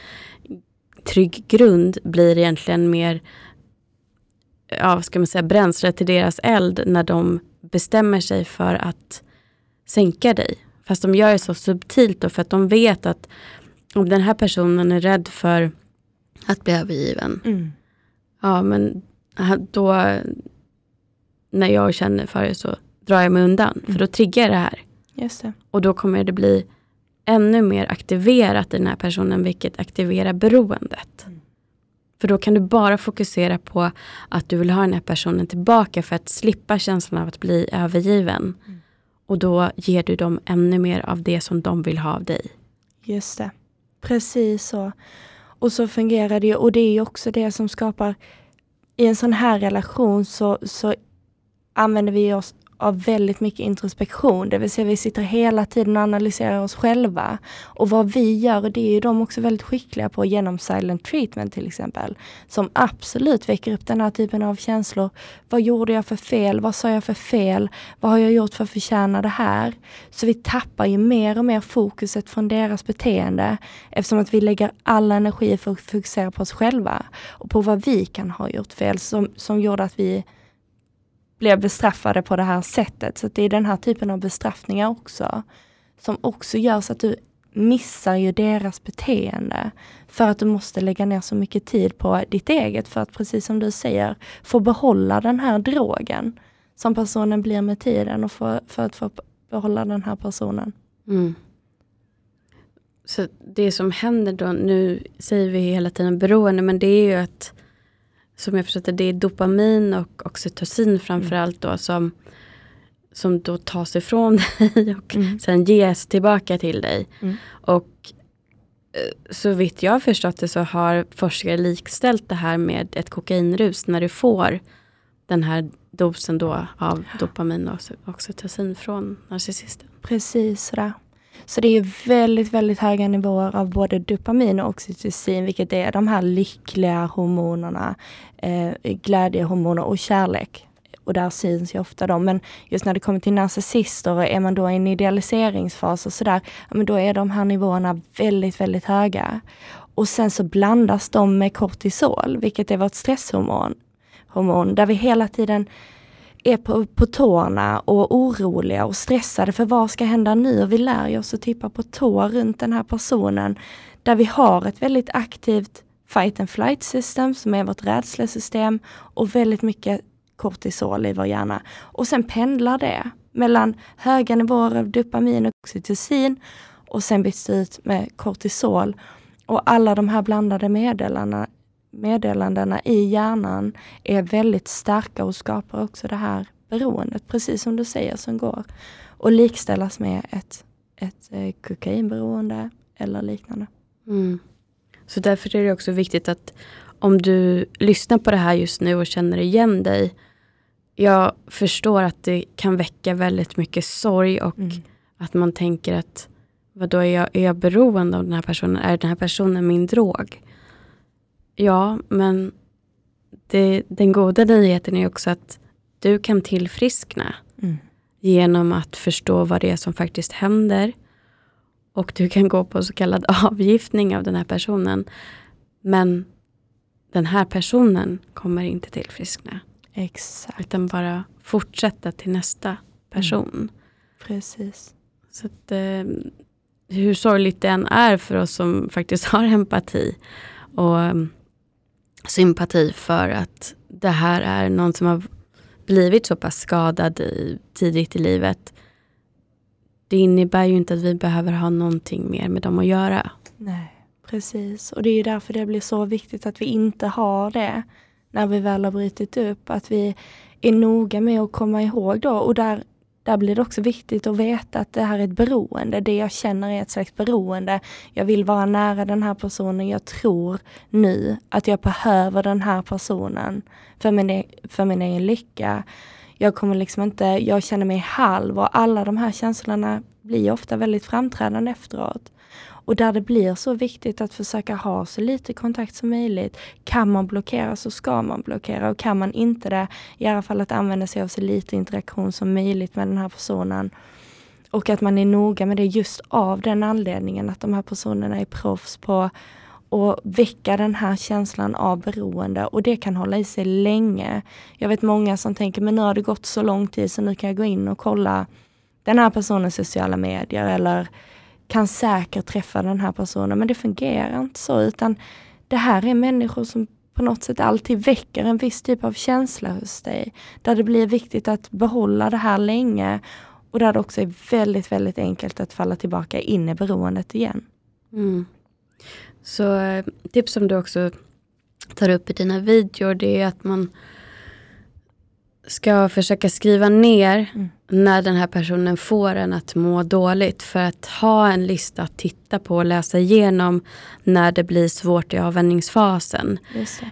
trygg grund blir egentligen mer ja, ska man säga, bränsle till deras eld när de bestämmer sig för att sänka dig. Fast de gör det så subtilt då för att de vet att om den här personen är rädd för att bli övergiven, Mm. ja men då när jag känner för det så drar jag mig undan. För då triggar jag det här. Just det. Och då kommer det bli ännu mer aktiverat i den här personen vilket aktiverar beroendet. Mm. För då kan du bara fokusera på att du vill ha den här personen tillbaka för att slippa känslan av att bli övergiven. Mm. Och då ger du dem ännu mer av det som de vill ha av dig. Just det. Precis så. Och så fungerar det ju. Och det är ju också det som skapar... I en sån här relation så, så använder vi oss av väldigt mycket introspektion. Det vill säga vi sitter hela tiden och analyserar oss själva. Och vad vi gör, det är ju de också väldigt skickliga på genom silent treatment till exempel. Som absolut väcker upp den här typen av känslor. Vad gjorde jag för fel? Vad sa jag för fel? Vad har jag gjort för att förtjäna det här? Så vi tappar ju mer och mer fokuset från deras beteende eftersom att vi lägger all energi för att fokusera på oss själva och på vad vi kan ha gjort fel som, som gjorde att vi blev bestraffade på det här sättet. Så det är den här typen av bestraffningar också som också gör så att du missar ju deras beteende för att du måste lägga ner så mycket tid på ditt eget för att precis som du säger få behålla den här drogen som personen blir med tiden och för, för att få behålla den här personen. Mm. Så det som händer då, nu säger vi hela tiden beroende, men det är ju att som jag förstått det, det är dopamin och oxytocin framförallt då som, som då tas ifrån [LAUGHS] dig och Mm. sen ges tillbaka till dig. Mm. Och eh, så vitt jag har förstått det så har forskare likställt det här med ett kokainrus när du får den här dosen då av dopamin och oxy- oxytocin från narcissisten. Precis sådär. Så det är väldigt, väldigt höga nivåer av både dopamin och oxytocin, vilket är de här lyckliga hormonerna, eh, glädjehormoner och kärlek. Och där syns ju ofta de. Men just när det kommer till narcissister och är man då i en idealiseringsfas och sådär, ja, men då är de här nivåerna väldigt, väldigt höga. Och sen så blandas de med kortisol, vilket är vårt stresshormon. Hormon, där vi hela tiden är på, på tårna och oroliga och stressade för vad ska hända nu? Och vi lär ju oss att tippa på tå runt den här personen. Där vi har ett väldigt aktivt fight and flight system som är vårt rädslesystem och väldigt mycket kortisol i vår hjärna. Och sen pendlar det mellan höga nivåer av dopamin och oxytocin och sen byts det ut med kortisol. Och alla de här blandade meddelarna meddelandena i hjärnan är väldigt starka och skapar också det här beroendet, precis som du säger, som går och likställas med ett, ett eh, kokainberoende eller liknande. Mm. Så därför är det också viktigt att om du lyssnar på det här just nu och känner igen dig. Jag förstår att det kan väcka väldigt mycket sorg och att man tänker att vadå, är jag, är jag beroende av den här personen? Är den här personen min drog? Ja, men det, den goda nyheten är också att du kan tillfriskna Mm. genom att förstå vad det är som faktiskt händer. Och du kan gå på så kallad [LAUGHS] avgiftning av den här personen. Men den här personen kommer inte tillfriskna. Exakt, Utan bara fortsätta till nästa person. precis. Så att, eh, hur sorgligt det än är för oss som faktiskt [LAUGHS] har empati och eh, sympati för att det här är någon som har blivit så pass skadad i, tidigt i livet. Det innebär ju inte att vi behöver ha någonting mer med dem att göra. Nej, precis. Och det är ju därför det blir så viktigt att vi inte har det när vi väl har brutit upp. Att vi är noga med att komma ihåg då. Och där, där blir det också viktigt att veta att det här är ett beroende. Det jag känner är ett slags beroende. Jag vill vara nära den här personen. Jag tror nu att jag behöver den här personen för min, e-, för min egen lycka. Jag kommer liksom inte, jag känner mig halv och alla de här känslorna blir ofta väldigt framträdande efteråt. Och där det blir så viktigt att försöka ha så lite kontakt som möjligt. Kan man blockera så ska man blockera och kan man inte det, i alla fall att använda sig av så lite interaktion som möjligt med den här personen. Och att man är noga med det just av den anledningen att de här personerna är proffs på att väcka den här känslan av beroende och det kan hålla i sig länge. Jag vet många som tänker, men nu har det gått så lång tid så nu kan jag gå in och kolla den här personens sociala medier eller kan säkert träffa den här personen. Men det fungerar inte så utan det här är människor som på något sätt alltid väcker en viss typ av känsla hos dig. Där det blir viktigt att behålla det här länge och där det också är väldigt, väldigt enkelt att falla tillbaka in i beroendet igen. Mm. Så eh, tips som du också tar upp i dina videor det är att man ska försöka skriva ner mm. När den här personen får en att må dåligt. För att ha en lista att titta på och läsa igenom när det blir svårt i avvänjningsfasen.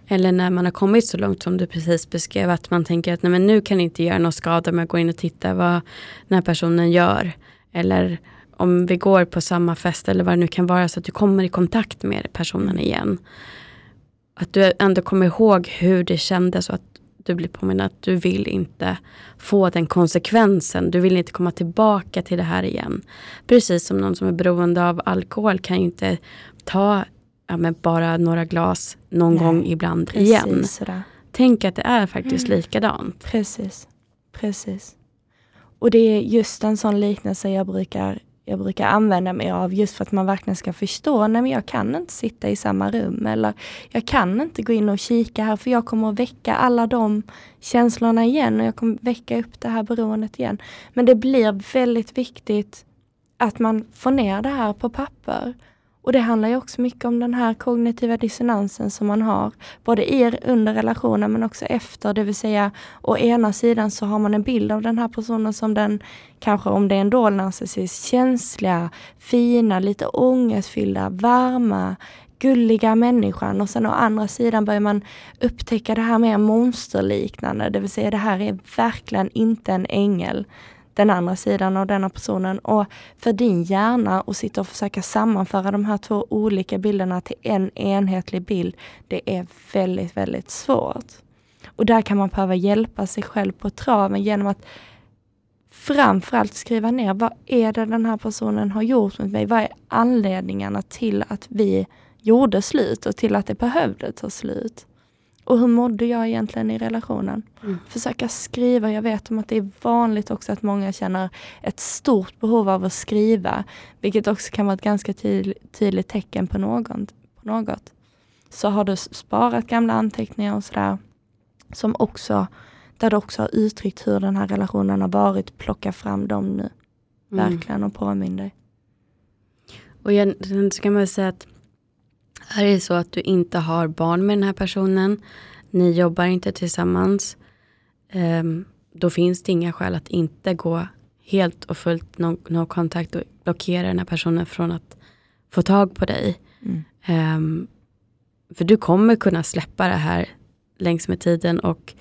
Eller när man har kommit så långt som du precis beskrev att man tänker att nej, men nu kan det inte göra någon skada med att gå in och titta vad den här personen gör. Eller om vi går på samma fest eller vad det nu kan vara så att du kommer i kontakt med personen igen. Att du ändå kommer ihåg hur det kändes och att du blir påminn att du vill inte få den konsekvensen. Du vill inte komma tillbaka till det här igen. Precis som någon som är beroende av alkohol kan ju inte ta ja, men bara några glas någon Nej, gång ibland igen. Sådär. Tänk att det är faktiskt mm. likadant. Precis. Precis. Och det är just en sån liknelse jag brukar jag brukar använda mig av just för att man verkligen ska förstå, nej men jag kan inte sitta i samma rum eller jag kan inte gå in och kika här för jag kommer att väcka alla de känslorna igen och jag kommer väcka upp det här beroendet igen. Men det blir väldigt viktigt att man får ner det här på papper och det handlar ju också mycket om den här kognitiva dissonansen som man har, både i under relationen men också efter, det vill säga å ena sidan så har man en bild av den här personen som den, kanske om det är en dold narcissist, känsliga, fina, lite ångestfyllda, varma, gulliga människan. Och sen å andra sidan börjar man upptäcka det här mer monsterliknande, det vill säga det här är verkligen inte en ängel den andra sidan av denna personen. Och för din hjärna att sitta och försöka sammanföra de här två olika bilderna till en enhetlig bild, det är väldigt, väldigt svårt. Och där kan man behöva hjälpa sig själv på traven genom att framförallt skriva ner vad är det den här personen har gjort mot mig? Vad är anledningarna till att vi gjorde slut och till att det behövde ta slut? Och hur mådde jag egentligen i relationen? Mm. Försöka skriva. Jag vet om att det är vanligt också att många känner ett stort behov av att skriva. Vilket också kan vara ett ganska tydligt tecken på något, på något. Så har du sparat gamla anteckningar och sådär. Som också, där du också har uttryckt hur den här relationen har varit. Plocka fram dem nu. Mm. Verkligen och påminn dig. Och sen ska man säga att är det så att du inte har barn med den här personen, ni jobbar inte tillsammans, um, då finns det inga skäl att inte gå helt och fullt no, no kontakt och blockera den här personen från att få tag på dig. Mm. Um, för du kommer kunna släppa det här längs med tiden och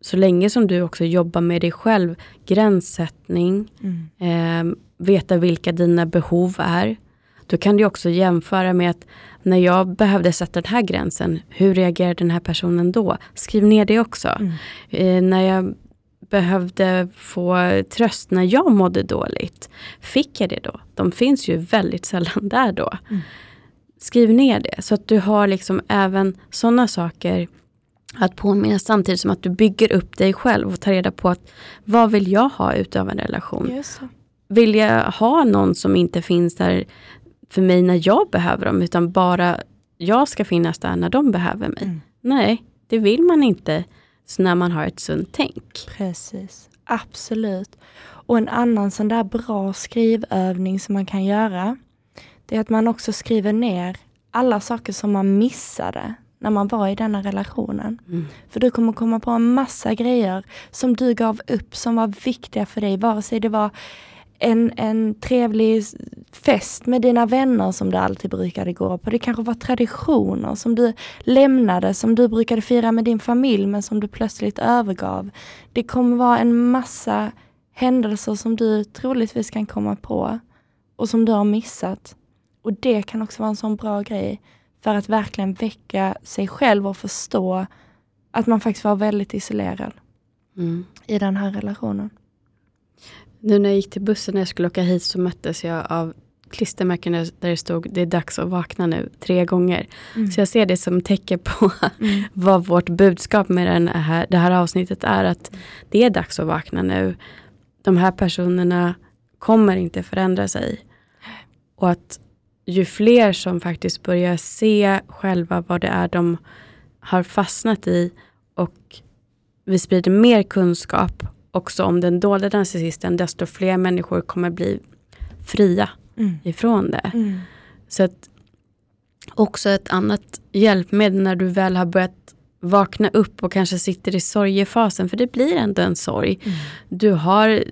så länge som du också jobbar med dig själv, gränssättning, mm. eh, veta vilka dina behov är. Då kan du också jämföra med att när jag behövde sätta den här gränsen, hur reagerade den här personen då? Skriv ner det också. Mm. Eh, när jag behövde få tröst när jag mådde dåligt, fick jag det då? De finns ju väldigt sällan [LAUGHS] där då. Mm. Skriv ner det så att du har liksom även sådana saker att påminna samtidigt som att du bygger upp dig själv och tar reda på att vad vill jag ha utav en relation? Vill jag ha någon som inte finns där för mig när jag behöver dem, utan bara jag ska finnas där när de behöver mig. Mm. Nej, det vill man inte när man har ett sunt tänk. Precis, absolut. Och en annan sån där bra skrivövning som man kan göra, det är att man också skriver ner alla saker som man missade när man var i denna relationen. Mm. För du kommer komma på en massa grejer som du gav upp som var viktiga för dig, vare sig det var en, en trevlig fest med dina vänner som du alltid brukade gå på. Det kanske var traditioner som du lämnade, som du brukade fira med din familj men som du plötsligt övergav. Det kommer vara en massa händelser som du troligtvis kan komma på och som du har missat. Och det kan också vara en sån bra grej för att verkligen väcka sig själv och förstå att man faktiskt var väldigt isolerad Mm. i den här relationen. Nu när jag gick till bussen när jag skulle åka hit så möttes jag av klistermärken där det stod det är dags att vakna nu tre gånger. Mm. Så jag ser det som tecken på [LAUGHS] Mm. vad vårt budskap med den här, det här avsnittet är. Att det är dags att vakna nu. De här personerna kommer inte förändra sig. Och att ju fler som faktiskt börjar se själva vad det är de har fastnat i och vi sprider mer kunskap också om den dolda narcissisten, desto fler människor kommer bli fria Mm. ifrån det. Mm. Så att också ett annat hjälpmedel när du väl har börjat vakna upp och kanske sitter i sorgefasen, för det blir ändå en sorg. Mm. Du har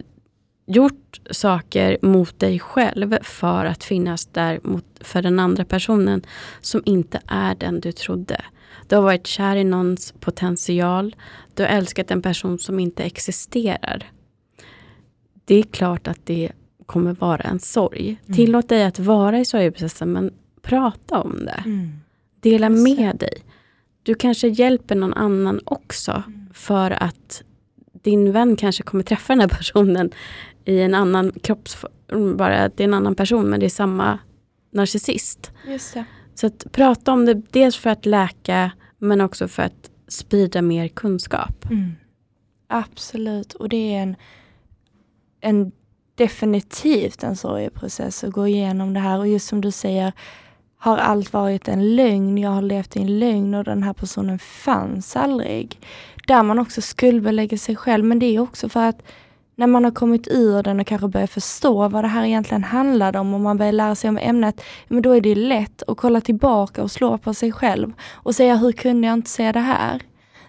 gjort saker mot dig själv för att finnas där mot, för den andra personen som inte är den du trodde. Du har varit kär i någons potential. Du har älskat en person som inte existerar. Det är klart att det kommer vara en sorg. Mm. Tillåt dig att vara i sorgeprocessen men prata om det. Mm. Dela med dig. Du kanske hjälper någon annan också för att din vän kanske kommer träffa den här personen i en annan kroppsform, bara det är en annan person men det är samma narcissist. Just det. Så att prata om det, dels för att läka men också för att sprida mer kunskap. Mm. Absolut, och det är en, en definitivt en sorgeprocess att gå igenom det här och just som du säger har allt varit en lögn, jag har levt i en lögn och den här personen fanns aldrig. Där man också skuldbelägger sig själv men det är också för att när man har kommit ur den och kanske börjar förstå vad det här egentligen handlade om och man börjar lära sig om ämnet, men då är det lätt att kolla tillbaka och slå på sig själv och säga hur kunde jag inte se det här?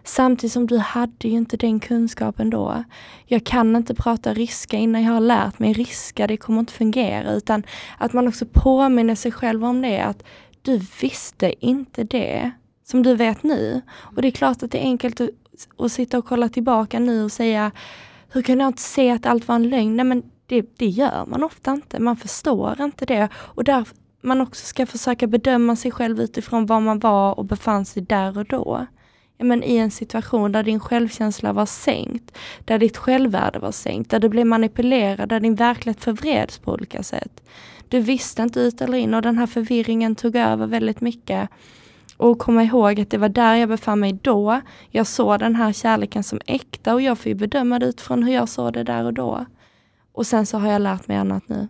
Samtidigt som du hade ju inte den kunskapen då. Jag kan inte prata ryska innan jag har lärt mig ryska, det kommer inte fungera. Utan att man också påminner sig själv om det, att du visste inte det som du vet nu. Och det är klart att det är enkelt att, att sitta och kolla tillbaka nu och säga, hur kunde jag inte se att allt var en lögn? Nej men det, det gör man ofta inte, man förstår inte det. Och där man också ska försöka bedöma sig själv utifrån var man var och befann sig där och då ja, men i en situation där din självkänsla var sänkt, där ditt självvärde var sänkt, där du blev manipulerad, där din verklighet förvreds på olika sätt. Du visste inte ut eller in och den här förvirringen tog över väldigt mycket. Och komma ihåg att det var där jag befann mig då. Jag såg den här kärleken som äkta och jag får ju bedöma det utifrån hur jag såg det där och då. Och sen så har jag lärt mig annat nu.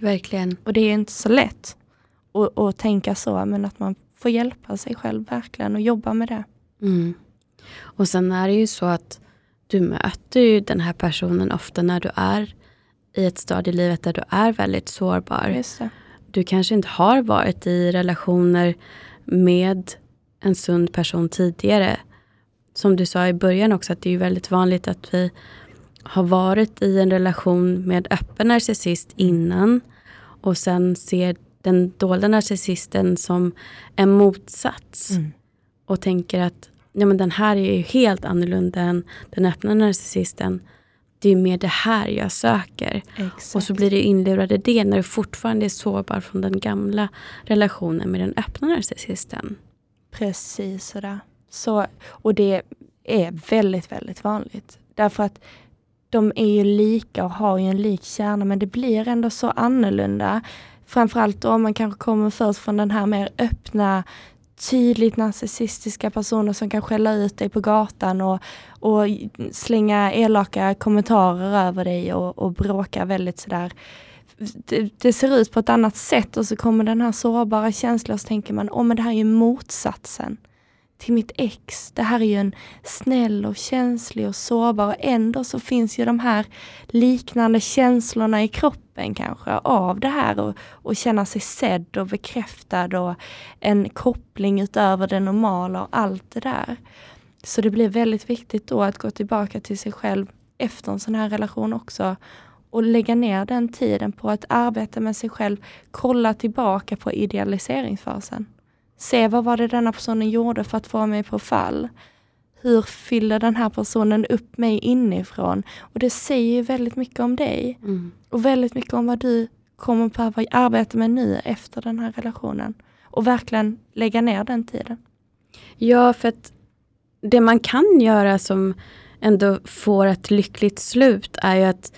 Verkligen. Och det är inte så lätt att, att tänka så, men att man får hjälpa sig själv verkligen och jobba med det. Mm. Och sen är det ju så att du möter ju den här personen ofta när du är i ett stadie i livet där du är väldigt sårbar. Du kanske inte har varit i relationer med en sund person tidigare. Som du sa i början också att det är väldigt vanligt att vi har varit i en relation med öppen narcissist innan och sen ser den dolda narcissisten som en motsats Mm. och tänker att ja, men den här är ju helt annorlunda än den öppna narcissisten. Det är mer det här jag söker. Exakt. Och så blir du inlurad i det när du fortfarande är sårbar från den gamla relationen med den öppna narcissisten. Precis sådär. Så, och det är väldigt, väldigt vanligt. Därför att de är ju lika och har ju en lik kärna men det blir ändå så annorlunda. Framförallt om man kanske kommer först från den här mer öppna, tydligt narcissistiska personer som kan skälla ut dig på gatan och, och slänga elaka kommentarer över dig och, och bråka väldigt sådär det, det ser ut på ett annat sätt och så kommer den här sårbara känslan och så tänker man, åh men det här är ju motsatsen till mitt ex. Det här är ju en snäll och känslig och sårbar och ändå så finns ju de här liknande känslorna i kroppen kanske av det här och, och känna sig sedd och bekräftad och en koppling utöver det normala och allt det där. Så det blir väldigt viktigt då att gå tillbaka till sig själv efter en sån här relation också och lägga ner den tiden på att arbeta med sig själv, kolla tillbaka på idealiseringsfasen. Se vad var det denna personen gjorde för att få mig på fall. Hur fyller den här personen upp mig inifrån? Och det säger väldigt mycket om dig. Mm. Och väldigt mycket om vad du kommer behöva arbeta med nu efter den här relationen. Och verkligen lägga ner den tiden. Ja, för att det man kan göra som ändå får ett lyckligt slut är ju att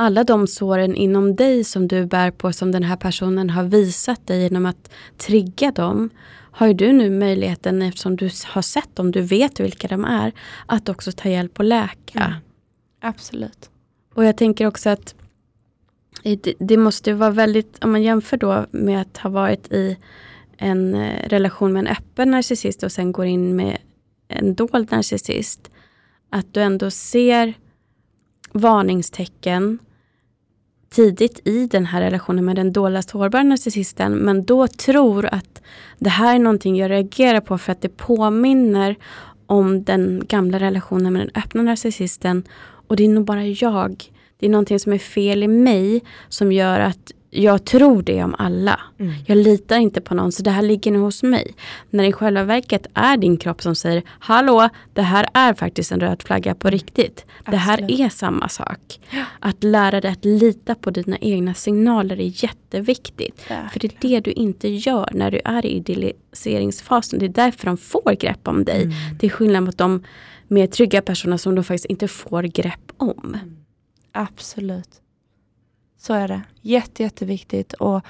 alla de såren inom dig som du bär på som den här personen har visat dig genom att trigga dem har du nu möjligheten eftersom du har sett dem, du vet vilka de är, att också ta hjälp och läka. Mm. Absolut. Och jag tänker också att det, det, måste vara väldigt, om man jämför då med att ha varit i en eh, relation med en öppen narcissist och sen går in med en dold narcissist. Att du ändå ser varningstecken tidigt i den här relationen med den dolda sårbara narcissisten men då tror att det här är någonting jag reagerar på för att det påminner om den gamla relationen med den öppna narcissisten och det är nog bara jag. Det är någonting som är fel i mig som gör att jag tror det om alla. Mm. Jag litar inte på någon så det här ligger nu hos mig. När i själva verket är din kropp som säger Hallå, det här är faktiskt en röd flagga på riktigt. Absolut. Det här är samma sak. Att lära dig att lita på dina egna signaler är jätteviktigt. Verkligen. För det är det du inte gör när du är i idealiseringsfasen. Det är därför de får grepp om dig. Mm. Det är skillnad mot de mer trygga personerna som de faktiskt inte får grepp om. Mm. Absolut. Så är det. Jätte, jätteviktigt att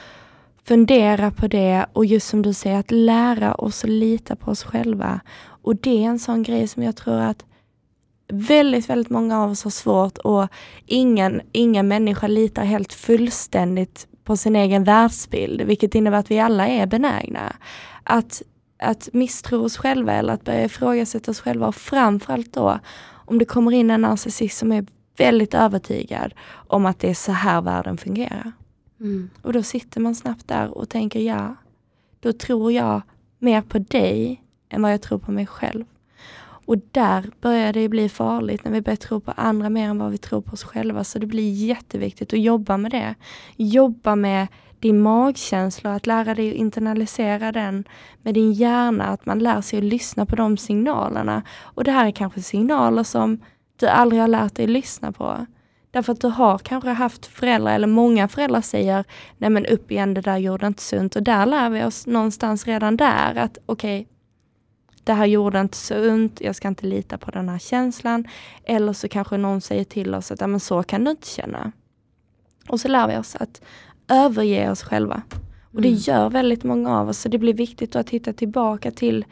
fundera på det och just som du säger att lära oss att lita på oss själva. Och det är en sån grej som jag tror att väldigt, väldigt många av oss har svårt och ingen, ingen människa litar helt fullständigt på sin egen världsbild, vilket innebär att vi alla är benägna att, att misstro oss själva eller att börja ifrågasätta oss själva och framförallt då om det kommer in en narcissist som är väldigt övertygad om att det är så här världen fungerar. Mm. Och då sitter man snabbt där och tänker ja, då tror jag mer på dig än vad jag tror på mig själv. Och där börjar det bli farligt när vi börjar tro på andra mer än vad vi tror på oss själva. Så det blir jätteviktigt att jobba med det. Jobba med din magkänsla, att lära dig att internalisera den med din hjärna, att man lär sig att lyssna på de signalerna. Och det här är kanske signaler som du aldrig har lärt dig lyssna på. Därför att du har kanske haft föräldrar, eller många föräldrar säger, nej men upp igen, det där gjorde inte sunt. Och där lär vi oss någonstans redan där att okej, okay, det här gjorde inte så ont, jag ska inte lita på den här känslan. Eller så kanske någon säger till oss att men så kan du inte känna. Och så lär vi oss att överge oss själva. Och det mm. gör väldigt många av oss, så det blir viktigt att hitta tillbaka till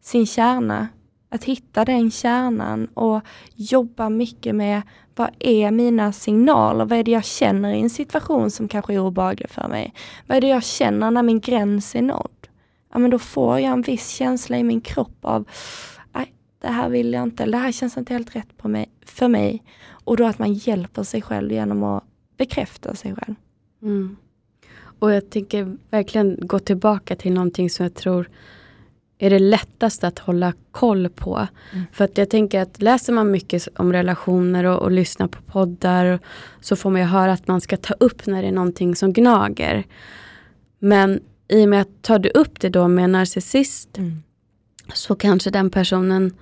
sin kärna att hitta den kärnan och jobba mycket med vad är mina signaler? Vad är det jag känner i en situation som kanske är obehaglig för mig? Vad är det jag känner när min gräns är nådd? Ja, men då får jag en viss känsla i min kropp av nej, det här vill jag inte, det här känns inte helt rätt på mig, för mig. Och då att man hjälper sig själv genom att bekräfta sig själv. Mm. Och jag tänker verkligen gå tillbaka till någonting som jag tror är det lättaste att hålla koll på. Mm. För att jag tänker att läser man mycket om relationer och, och lyssnar på poddar så får man ju höra att man ska ta upp när det är någonting som gnager. Men i och med att tar du upp det då med en narcissist mm. så kanske den personen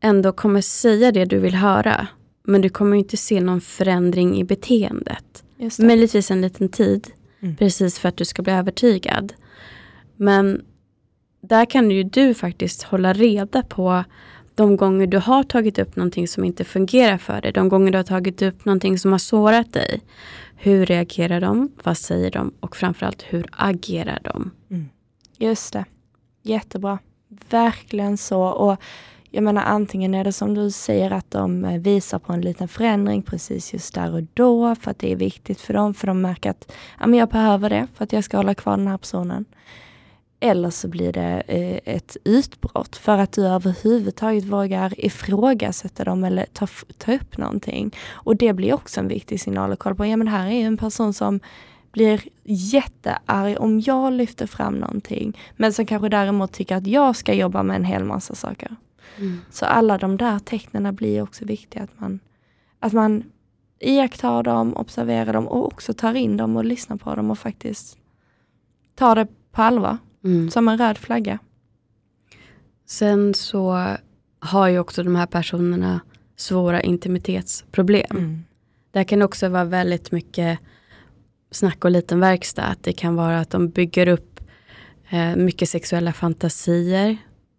ändå kommer säga det du vill höra. Men du kommer inte se någon förändring i beteendet. Möjligtvis en liten tid. Mm. Precis för att du ska bli övertygad. Men där kan ju du faktiskt hålla reda på de gånger du har tagit upp någonting som inte fungerar för dig. De gånger du har tagit upp någonting som har sårat dig. Hur reagerar de? Vad säger de? Och framförallt hur agerar de? Mm. Just det. Jättebra. Verkligen så. Och jag menar antingen är det som du säger att de eh, visar på en liten förändring precis just där och då för att det är viktigt för dem. För de märker att ja, men jag behöver det för att jag ska hålla kvar den här personen. Eller så blir det eh, ett utbrott för att du överhuvudtaget vågar ifrågasätta dem eller ta, ta upp någonting. Och det blir också en viktig signal att kolla på. Ja men här är en person som blir jättearg om jag lyfter fram någonting. Men som kanske däremot tycker att jag ska jobba med en hel massa saker. Mm. Så alla de där tecknen blir också viktiga. Att man, att man iakttar dem, observerar dem och också tar in dem och lyssnar på dem och faktiskt tar det på allvar. Mm. Som en röd flagga. Sen så har ju också de här personerna svåra intimitetsproblem. Mm. Där kan också vara väldigt mycket snack och liten verkstad. Att det kan vara att de bygger upp eh, mycket sexuella fantasier.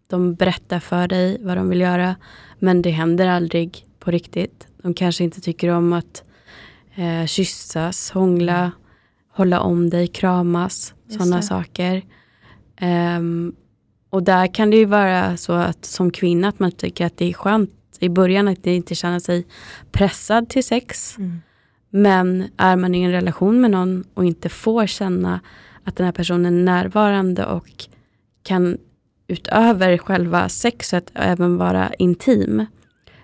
De berättar för dig vad de vill göra. Men det händer aldrig på riktigt. De kanske inte tycker om att eh, kyssas, hångla, hålla om dig, kramas, sådana saker. Um, och där kan det ju vara så att som kvinna att man tycker att det är skönt i början att inte känna sig pressad till sex. Mm. Men är man i en relation med någon och inte får känna att den här personen är närvarande och kan utöver själva sexet även vara intim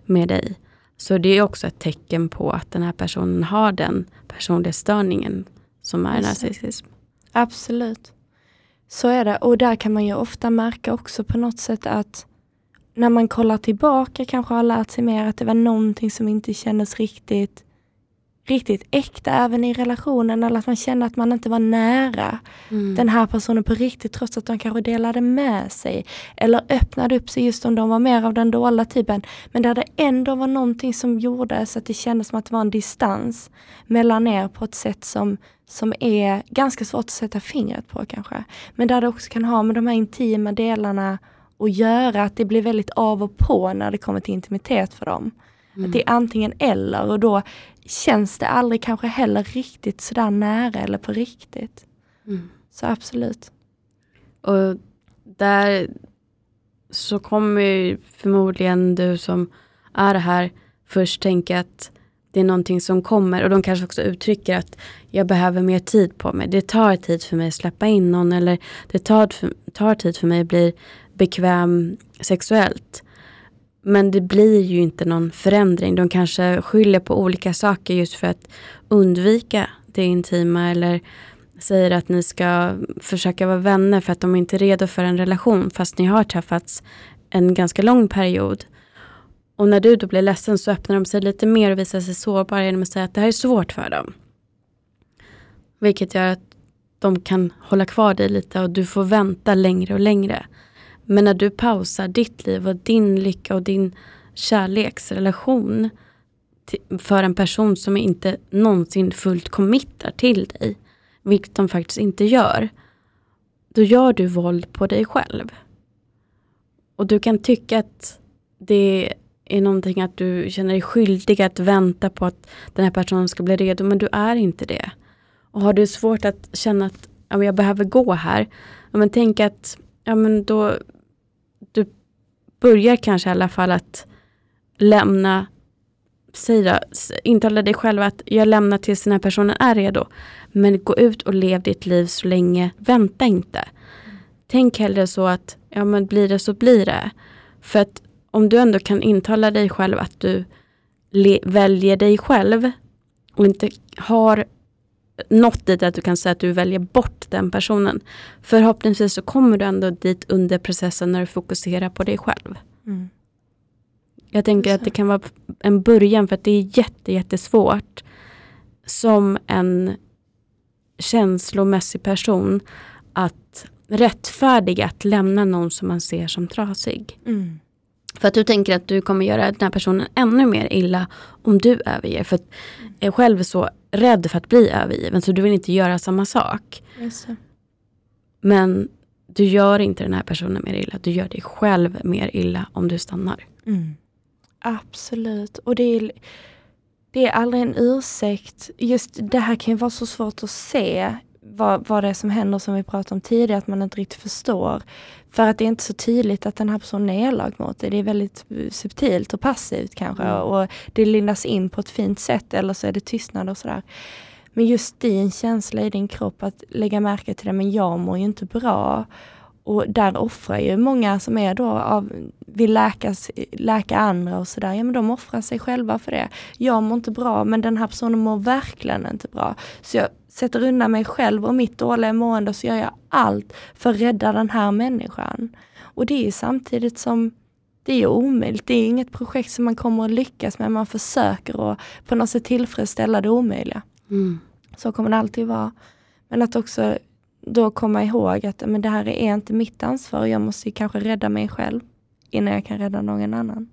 med dig. Så det är också ett tecken på att den här personen har den personlighetsstörningen som är narcissism. Absolut. Så är det. Och där kan man ju ofta märka också på något sätt att när man kollar tillbaka kanske har lärt sig mer att det var någonting som inte kändes riktigt riktigt äkta även i relationen eller att man kände att man inte var nära mm. den här personen på riktigt trots att de kanske delade med sig. Eller öppnade upp sig just om de var mer av den dolda typen. Men där det ändå var någonting som gjorde så att det kändes som att det var en distans mellan er på ett sätt som, som är ganska svårt att sätta fingret på kanske. Men där det också kan ha med de här intima delarna att göra, att det blir väldigt av och på när det kommer till intimitet för dem. Mm. Att det är antingen eller och då känns det aldrig kanske heller riktigt sådär nära eller på riktigt. Mm. Så absolut. Och där så kommer förmodligen du som är här först tänka att det är någonting som kommer och de kanske också uttrycker att jag behöver mer tid på mig. Det tar tid för mig att släppa in någon eller det tar, tar tid för mig att bli bekväm sexuellt. Men det blir ju inte någon förändring. De kanske skyller på olika saker just för att undvika det intima eller säger att ni ska försöka vara vänner för att de inte är redo för en relation fast ni har träffats en ganska lång period. Och när du då blir ledsen så öppnar de sig lite mer och visar sig sårbara genom att säga att det här är svårt för dem. Vilket gör att de kan hålla kvar dig lite och du får vänta längre och längre. Men när du pausar ditt liv och din lycka och din kärleksrelation för en person som inte någonsin fullt committar till dig, vilket de faktiskt inte gör, då gör du våld på dig själv. Och du kan tycka att det är någonting att du känner dig skyldig att vänta på att den här personen ska bli redo, men du är inte det. Och har du svårt att känna att ja, jag behöver gå här, ja, men tänk att ja, men då du börjar kanske i alla fall att lämna, säg då, intala dig själv att jag lämnar tills den här personen är redo. Men gå ut och lev ditt liv så länge, vänta inte. Mm. Tänk hellre så att, ja men blir det så blir det. För att om du ändå kan intala dig själv att du väljer dig själv och inte har nått dit att du kan säga att du väljer bort den personen. Förhoppningsvis så kommer du ändå dit under processen när du fokuserar på dig själv. Mm. Jag tänker att det kan vara en början för att det är jätte, jättesvårt som en känslomässig person att rättfärdiga att lämna någon som man ser som trasig. Mm. För att du tänker att du kommer göra den här personen ännu mer illa om du överger. För att är själv så rädd för att bli övergiven så du vill inte göra samma sak. Yes. Men du gör inte den här personen mer illa. Du gör dig själv mer illa om du stannar. Mm. Absolut. Och det är, det är aldrig en ursäkt. Just det här kan ju vara så svårt att se vad, vad det är som händer som vi pratade om tidigare, att man inte riktigt förstår. För att det är inte så tydligt att den här personen är elak mot dig. Det är väldigt eh, subtilt och passivt kanske mm. och det lindas in på ett fint sätt eller så är det tystnad och sådär. Men just din känsla i din kropp att lägga märke till det, men jag mår ju inte bra. och där offrar ju många som är då av, vill läkas, läka andra och sådär, ja men de offrar sig själva för det. Jag mår inte bra men den här personen mår verkligen inte bra. Så jag sätter undan mig själv och mitt dåliga mående så gör jag allt för att rädda den här människan. Och det är samtidigt som det är omöjligt. Det är inget projekt som man kommer att lyckas med. Man försöker att på något sätt tillfredsställa det omöjliga. Mm. Så kommer det alltid vara. Men att också då komma ihåg att men det här är inte mitt ansvar. Jag måste kanske rädda mig själv innan jag kan rädda någon annan.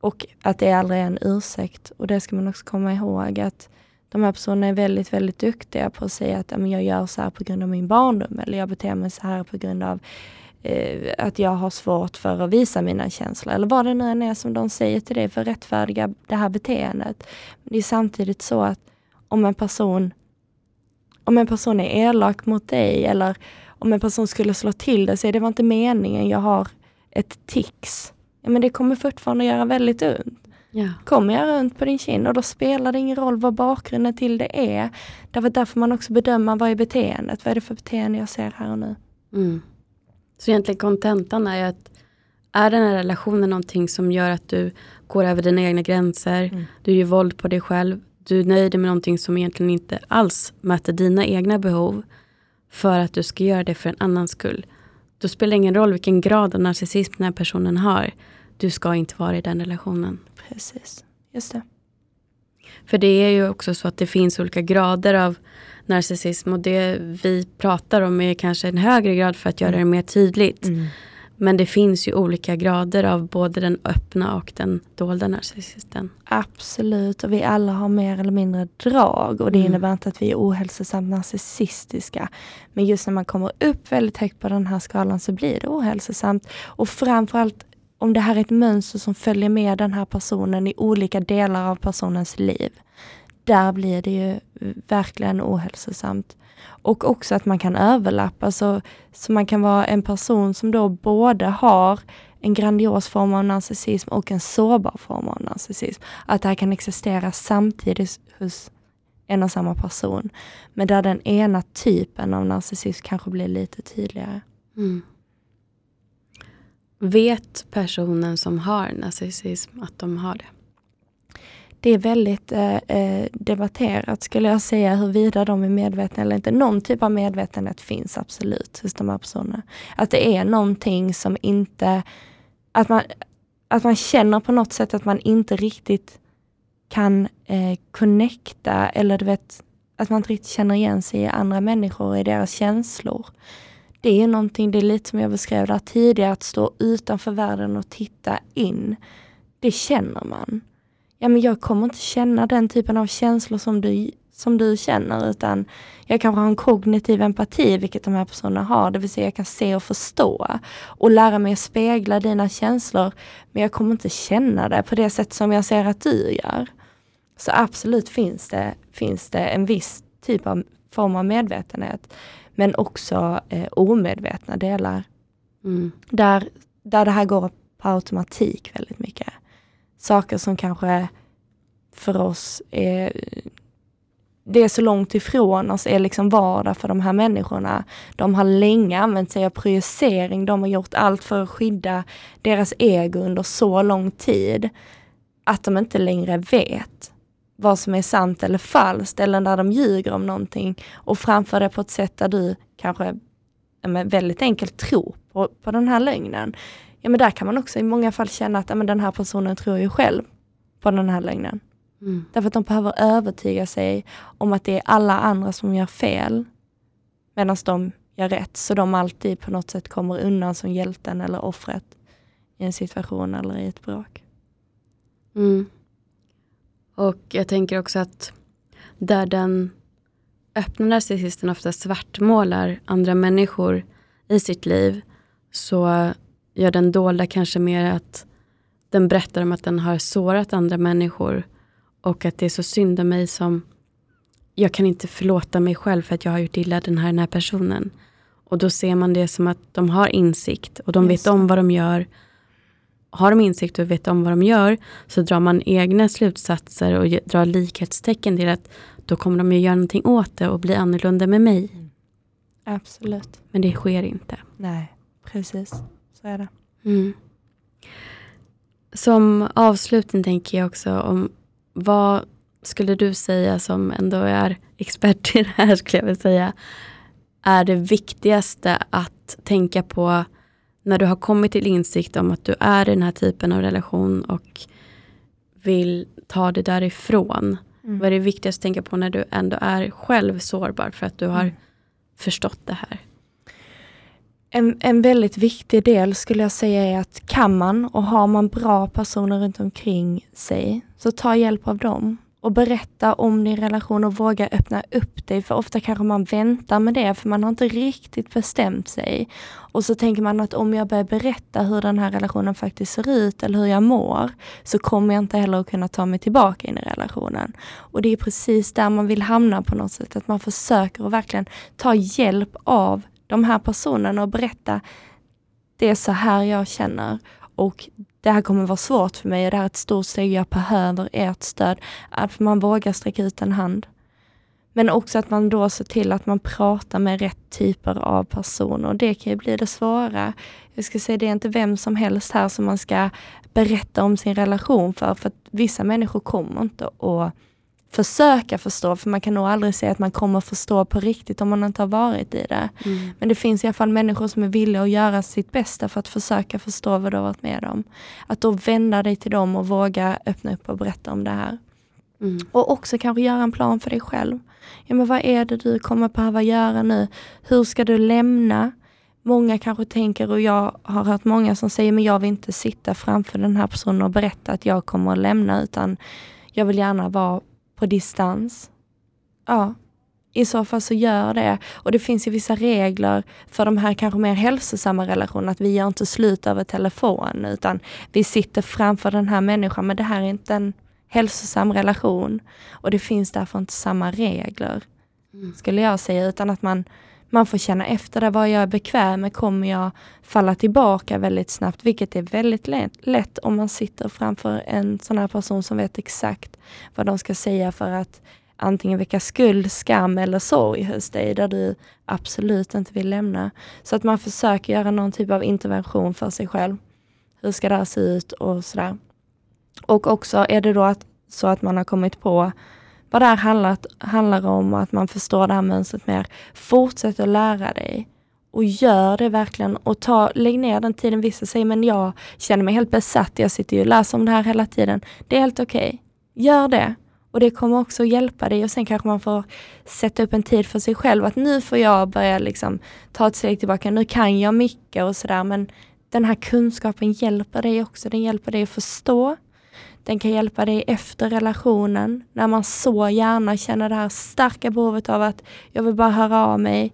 Och att det aldrig är en ursäkt. Och det ska man också komma ihåg att de här personerna är väldigt, väldigt duktiga på att säga att jag gör så här på grund av min barndom eller jag beter mig så här på grund av eh, att jag har svårt för att visa mina känslor eller vad det nu än är som de säger till dig för att rättfärdiga det här beteendet. Det är samtidigt så att om en person om en person är elak mot dig eller om en person skulle slå till dig och säga det var inte meningen, jag har ett tics. Ja, men det kommer fortfarande göra väldigt ont. Ja. Kommer jag runt på din kind och då spelar det ingen roll vad bakgrunden till det är. Därför därför man också bedöma vad är beteendet, vad är det för beteende jag ser här och nu. Mm. Så egentligen kontentan är att är den här relationen någonting som gör att du går över dina egna gränser, mm. du gör våld på dig själv, du nöjer dig med någonting som egentligen inte alls möter dina egna behov för att du ska göra det för en annans skull. Då spelar det ingen roll vilken grad av narcissism den här personen har. Du ska inte vara i den relationen. Precis, just det. För det är ju också så att det finns olika grader av narcissism och det vi pratar om är kanske en högre grad för att göra det mer tydligt. Mm. Men det finns ju olika grader av både den öppna och den dolda narcissisten. Absolut, och vi alla har mer eller mindre drag och det mm. innebär inte att vi är ohälsosamt narcissistiska. Men just när man kommer upp väldigt högt på den här skalan så blir det ohälsosamt. Och framförallt om det här är ett mönster som följer med den här personen i olika delar av personens liv. Där blir det ju verkligen ohälsosamt. Och också att man kan överlappa, så, så man kan vara en person som då både har en grandios form av narcissism och en sårbar form av narcissism. Att det här kan existera samtidigt hos en och samma person. Men där den ena typen av narcissism kanske blir lite tydligare. Mm. Vet personen som har narcissism att de har det? det är väldigt eh, eh, debatterat skulle jag säga huruvida de är medvetna eller inte. Någon typ av medvetenhet finns absolut hos de här personerna. Att det är någonting som inte, att man, att man känner på något sätt att man inte riktigt kan eh, connecta eller du vet, att man inte riktigt känner igen sig i andra människor och i deras känslor. Det är någonting, det är lite som jag beskrev där tidigare, att stå utanför världen och titta in. Det känner man ja men jag kommer inte känna den typen av känslor som du, som du känner utan jag kanske har en kognitiv empati, vilket de här personerna har, det vill säga jag kan se och förstå och lära mig att spegla dina känslor, men jag kommer inte känna det på det sätt som jag ser att du gör. Så absolut finns det, finns det en viss typ av form av medvetenhet, men också eh, omedvetna delar. Mm. Där, där det här går på automatik väldigt mycket saker som kanske för oss är det är så långt ifrån oss, är liksom vardag för de här människorna. De har länge använt sig av projicering, de har gjort allt för att skydda deras ego under så lång tid att de inte längre vet vad som är sant eller falskt eller när de ljuger om någonting och framför det på ett sätt där du kanske ja, väldigt enkelt tror på, på den här lögnen ja men där kan man också i många fall känna att ja, men den här personen tror ju själv på den här lögnen. Mm. Därför att de behöver övertyga sig om att det är alla andra som gör fel medan de gör rätt. Så de alltid på något sätt kommer undan som hjälten eller offret i en situation eller i ett bråk. Mm. Och jag tänker också att där den öppna narcissisten ofta svartmålar andra människor i sitt liv så gör den dolda kanske mer att den berättar om att den har sårat andra människor och att det är så synd om mig som jag kan inte förlåta mig själv för att jag har gjort illa den här, den här personen. Och då ser man det som att de har insikt och de Just. vet om vad de gör. Har de insikt och vet om vad de gör så drar man egna slutsatser och drar likhetstecken till att då kommer de ju göra någonting åt det och bli annorlunda med mig. Mm. Absolut. Men det sker inte. Nej. Precis, så är det. Mm. Som avslutning tänker jag också om vad skulle du säga som ändå är expert [LAUGHS] i det här skulle jag vilja säga är det viktigaste att tänka på när du har kommit till insikt om att du är i den här typen av relation och vill ta det därifrån. Mm. Vad är det viktigaste att tänka på när du ändå är själv sårbar för att du har mm. förstått det här? En, en väldigt viktig del skulle jag säga är att kan man och har man bra personer runt omkring sig, så ta hjälp av dem och berätta om din relation och våga öppna upp dig. För ofta kanske man väntar med det för man har inte riktigt bestämt sig. Och så tänker man att om jag börjar berätta hur den här relationen faktiskt ser ut eller hur jag mår så kommer jag inte heller att kunna ta mig tillbaka in i relationen. Och det är precis där man vill hamna på något sätt. Att man försöker att verkligen ta hjälp av de här personerna och berätta det är så här jag känner och det här kommer vara svårt för mig och det här är ett stort steg, jag behöver ert stöd. Att man vågar sträcka ut en hand. Men också att man då ser till att man pratar med rätt typer av personer. Det kan ju bli det svåra. Jag ska säga det är inte vem som helst här som man ska berätta om sin relation för, för att vissa människor kommer inte att försöka förstå, för man kan nog aldrig säga att man kommer förstå på riktigt om man inte har varit i det. Mm. Men det finns i alla fall människor som är villiga att göra sitt bästa för att försöka förstå vad du har varit med om. Att då vända dig till dem och våga öppna upp och berätta om det här. Mm. Och också kanske göra en plan för dig själv. Ja, men vad är det du kommer behöva göra nu? Hur ska du lämna? Många kanske tänker, och jag har hört många som säger, men jag vill inte sitta framför den här personen och berätta att jag kommer att lämna, utan jag vill gärna vara på distans. Ja, i så fall så gör det. Och det finns ju vissa regler för de här kanske mer hälsosamma relationerna, att vi gör inte slut över telefon, utan vi sitter framför den här människan, men det här är inte en hälsosam relation. Och det finns därför inte samma regler, mm. skulle jag säga, utan att man man får känna efter det, vad jag är bekväm med, kommer jag falla tillbaka väldigt snabbt, vilket är väldigt lätt om man sitter framför en sån här person som vet exakt vad de ska säga för att antingen väcka skuld, skam eller sorg hos dig, där du absolut inte vill lämna. Så att man försöker göra någon typ av intervention för sig själv. Hur ska det här se ut och sådär. Och också är det då att, så att man har kommit på vad det här handlar, handlar om, att man förstår det här mönstret mer. Fortsätt att lära dig och gör det verkligen och ta, lägg ner den tiden. Vissa säger, men jag känner mig helt besatt, jag sitter ju och läser om det här hela tiden. Det är helt okej. Okay. Gör det. Och det kommer också hjälpa dig och sen kanske man får sätta upp en tid för sig själv att nu får jag börja liksom ta ett steg tillbaka, nu kan jag mycket och sådär men den här kunskapen hjälper dig också, den hjälper dig att förstå den kan hjälpa dig efter relationen, när man så gärna känner det här starka behovet av att jag vill bara höra av mig.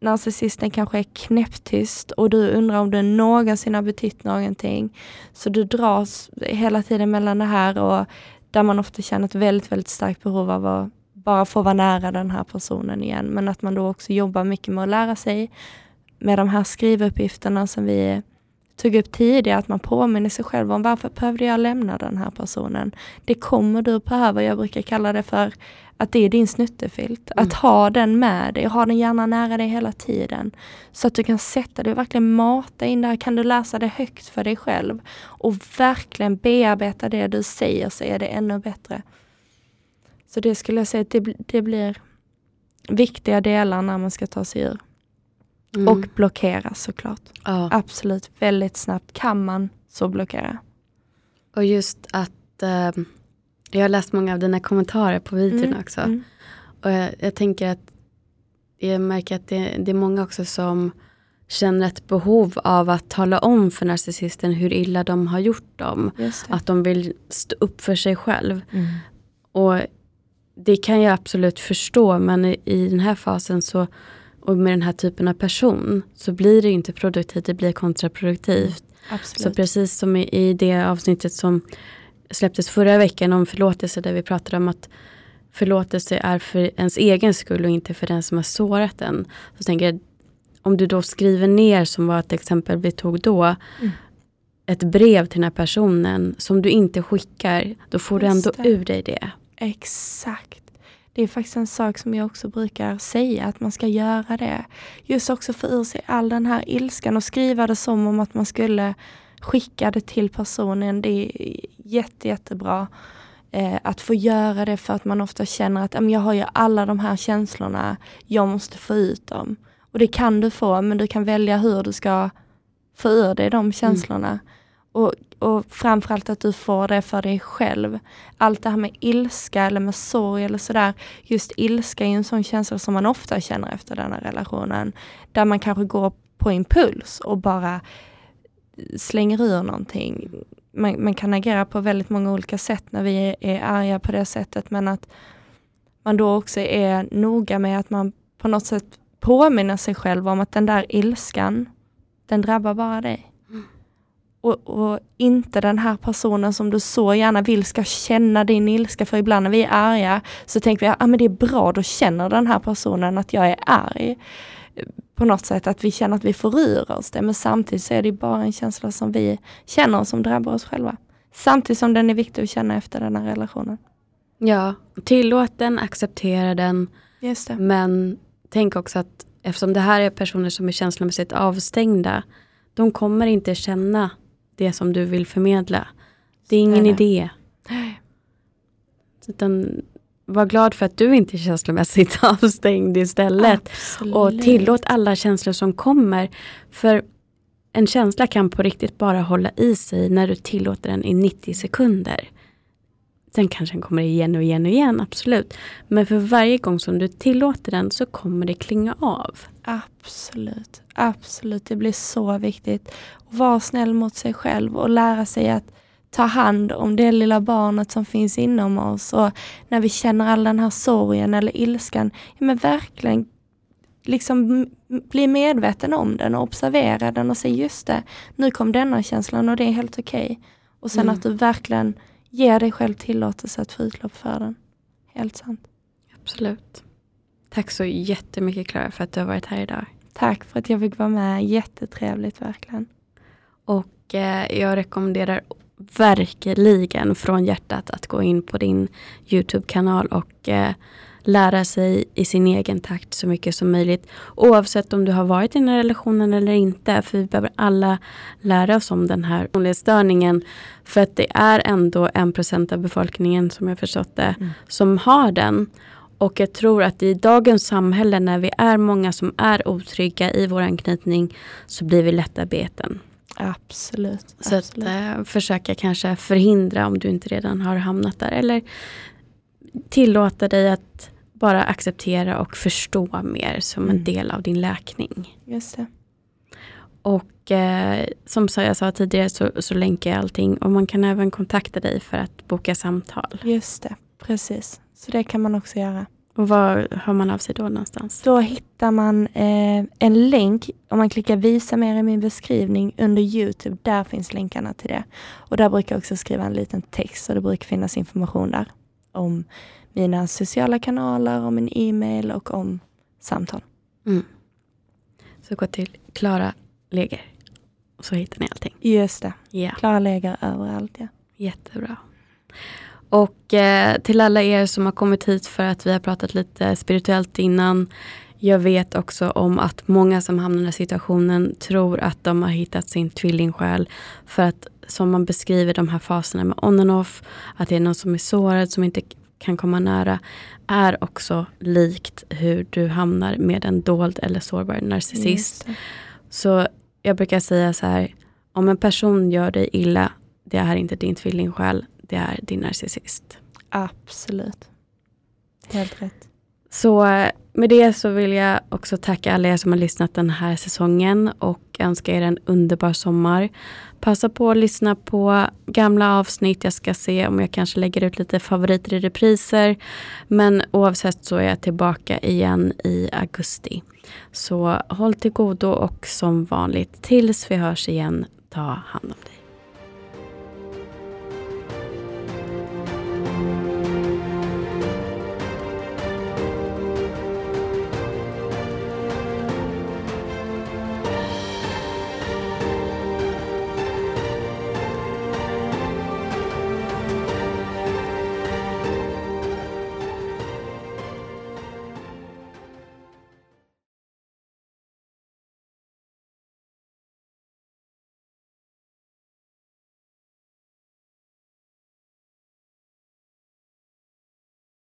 Narcissisten kanske är knäpptyst och du undrar om du någonsin har betytt någonting. Så du dras hela tiden mellan det här och där man ofta känner ett väldigt, väldigt starkt behov av att bara få vara nära den här personen igen. Men att man då också jobbar mycket med att lära sig med de här skrivuppgifterna som vi tog upp tidigare, att man påminner sig själv om varför behövde jag lämna den här personen? Det kommer du behöva, jag brukar kalla det för att det är din snuttefilt. Mm. Att ha den med dig, ha den gärna nära dig hela tiden. Så att du kan sätta dig och verkligen mata in där, kan du läsa det högt för dig själv. Och verkligen bearbeta det du säger så är det ännu bättre. Så det skulle jag säga, det, det blir viktiga delar när man ska ta sig ur. Mm. Och blockera såklart. Ja. Absolut, väldigt snabbt kan man så blockera. Och just att eh, jag har läst många av dina kommentarer på videon mm. också. Mm. Och jag, jag, tänker att jag märker att det, det, är många också som känner ett behov av att tala om för narcissisten hur illa de har gjort dem. Att de vill stå upp för sig själv. Mm. Och det kan jag absolut förstå men i, i den här fasen så och med den här typen av person så blir det inte produktivt, det blir kontraproduktivt. Absolut. Så precis som i, i det avsnittet som släpptes förra veckan om förlåtelse där vi pratade om att förlåtelse är för ens egen skull och inte för den som har sårat en. Så tänker jag, om du då skriver ner, som var ett exempel vi tog då, mm. ett brev till den här personen som du inte skickar, då får Just du ändå det. ur dig det. Exakt. Det är faktiskt en sak som jag också brukar säga, att man ska göra det. Just också få ur sig all den här ilskan och skriva det som om att man skulle skicka det till personen. Det är jätte, jättebra eh, att få göra det för att man ofta känner att jag har ju alla de här känslorna, jag måste få ut dem. Och det kan du få, men du kan välja hur du ska få ur dig de mm. känslorna. Mm. Och, och framförallt att du får det för dig själv. Allt det här med ilska eller med sorg eller sådär. Just ilska är en sån känsla som man ofta känner efter den här relationen. Där man kanske går på impuls och bara slänger ur någonting. Man, man kan agera på väldigt många olika sätt när vi är, är arga på det sättet men att man då också är noga med att man på något sätt påminner sig själv om att den där ilskan, den drabbar bara dig. Och, och, inte den här personen som du så gärna vill ska känna din ilska. För ibland när vi är arga så tänker vi att ah, det är bra, då känner den här personen att jag är arg. På något sätt att vi känner att vi får ur oss det. Men samtidigt så är det bara en känsla som vi känner och som drabbar oss själva. Samtidigt som den är viktig att känna efter den här relationen. Ja, tillåt den, acceptera den. Men tänk också att eftersom det här är personer som är känslomässigt avstängda. De kommer inte känna det som du vill förmedla. Det är ingen Nej. idé. Utan var glad för att du inte är känslomässigt [LAUGHS] avstängd istället. Absolut. Och tillåt alla känslor som kommer. För en känsla kan på riktigt bara hålla i sig när du tillåter den i 90 sekunder. Sen kanske den kommer igen och igen och igen, absolut. Men för varje gång som du tillåter den så kommer det klinga av. Absolut, absolut. Det blir så viktigt. Vara snäll mot sig själv och lära sig att ta hand om det lilla barnet som finns inom oss. Och när vi känner all den här sorgen eller ilskan, ja men verkligen liksom bli medveten om den och observera den och säga just det, nu kom denna känslan och det är helt okej. Okay. Och sen mm. att du verkligen ger dig själv tillåtelse att få utlopp för den. Helt sant. Absolut. Tack så jättemycket Klara för att du har varit här idag. Tack för att jag fick vara med. Jättetrevligt verkligen. Och eh, jag rekommenderar verkligen från hjärtat att gå in på din Youtube-kanal och eh, lära sig i sin egen takt så mycket som möjligt. Oavsett om du har varit i den här relationen eller inte. För vi behöver alla lära oss om den här personlighetsstörningen. För att det är ändå en procent av befolkningen som jag förstått det mm. som har den. Och jag tror att i dagens samhälle när vi är många som är otrygga i vår anknytning så blir vi lättarbeten. Absolut. Så absolut. att äh, försöka kanske förhindra om du inte redan har hamnat där. Eller tillåta dig att bara acceptera och förstå mer som mm. en del av din läkning. Just det. Och eh, som jag sa tidigare så, så länkar jag allting och man kan även kontakta dig för att boka samtal. Just det, precis. Så det kan man också göra. Och var hör man av sig då någonstans? Då hittar man eh, en länk, om man klickar visa mer i min beskrivning under Youtube, där finns länkarna till det. Och där brukar jag också skriva en liten text och det brukar finnas information där om mina sociala kanaler, om min e-mail och om samtal. Mm. Så gå till Klara Leger och så hittar ni allting. Just det. Yeah. Klara Leger överallt. Ja. Jättebra. Och eh, till alla er som har kommit hit för att vi har pratat lite spirituellt innan. Jag vet också om att många som hamnar i den här situationen tror att de har hittat sin tvillingsjäl. För att som man beskriver de här faserna med on and off, att det är någon som är sårad, som inte kan komma nära, är också likt hur du hamnar med en dold eller sårbar narcissist. Så jag brukar säga så här, om en person gör dig illa, det är inte din tvillingsjäl, det är din narcissist. Absolut. Helt rätt. Så med det så vill jag också tacka alla er som har lyssnat den här säsongen och önska er en underbar sommar. Passa på att lyssna på gamla avsnitt. Jag ska se om jag kanske lägger ut lite favoriter i repriser. Men oavsett så är jag tillbaka igen i augusti. Så håll till godo och som vanligt tills vi hörs igen, ta hand om dig.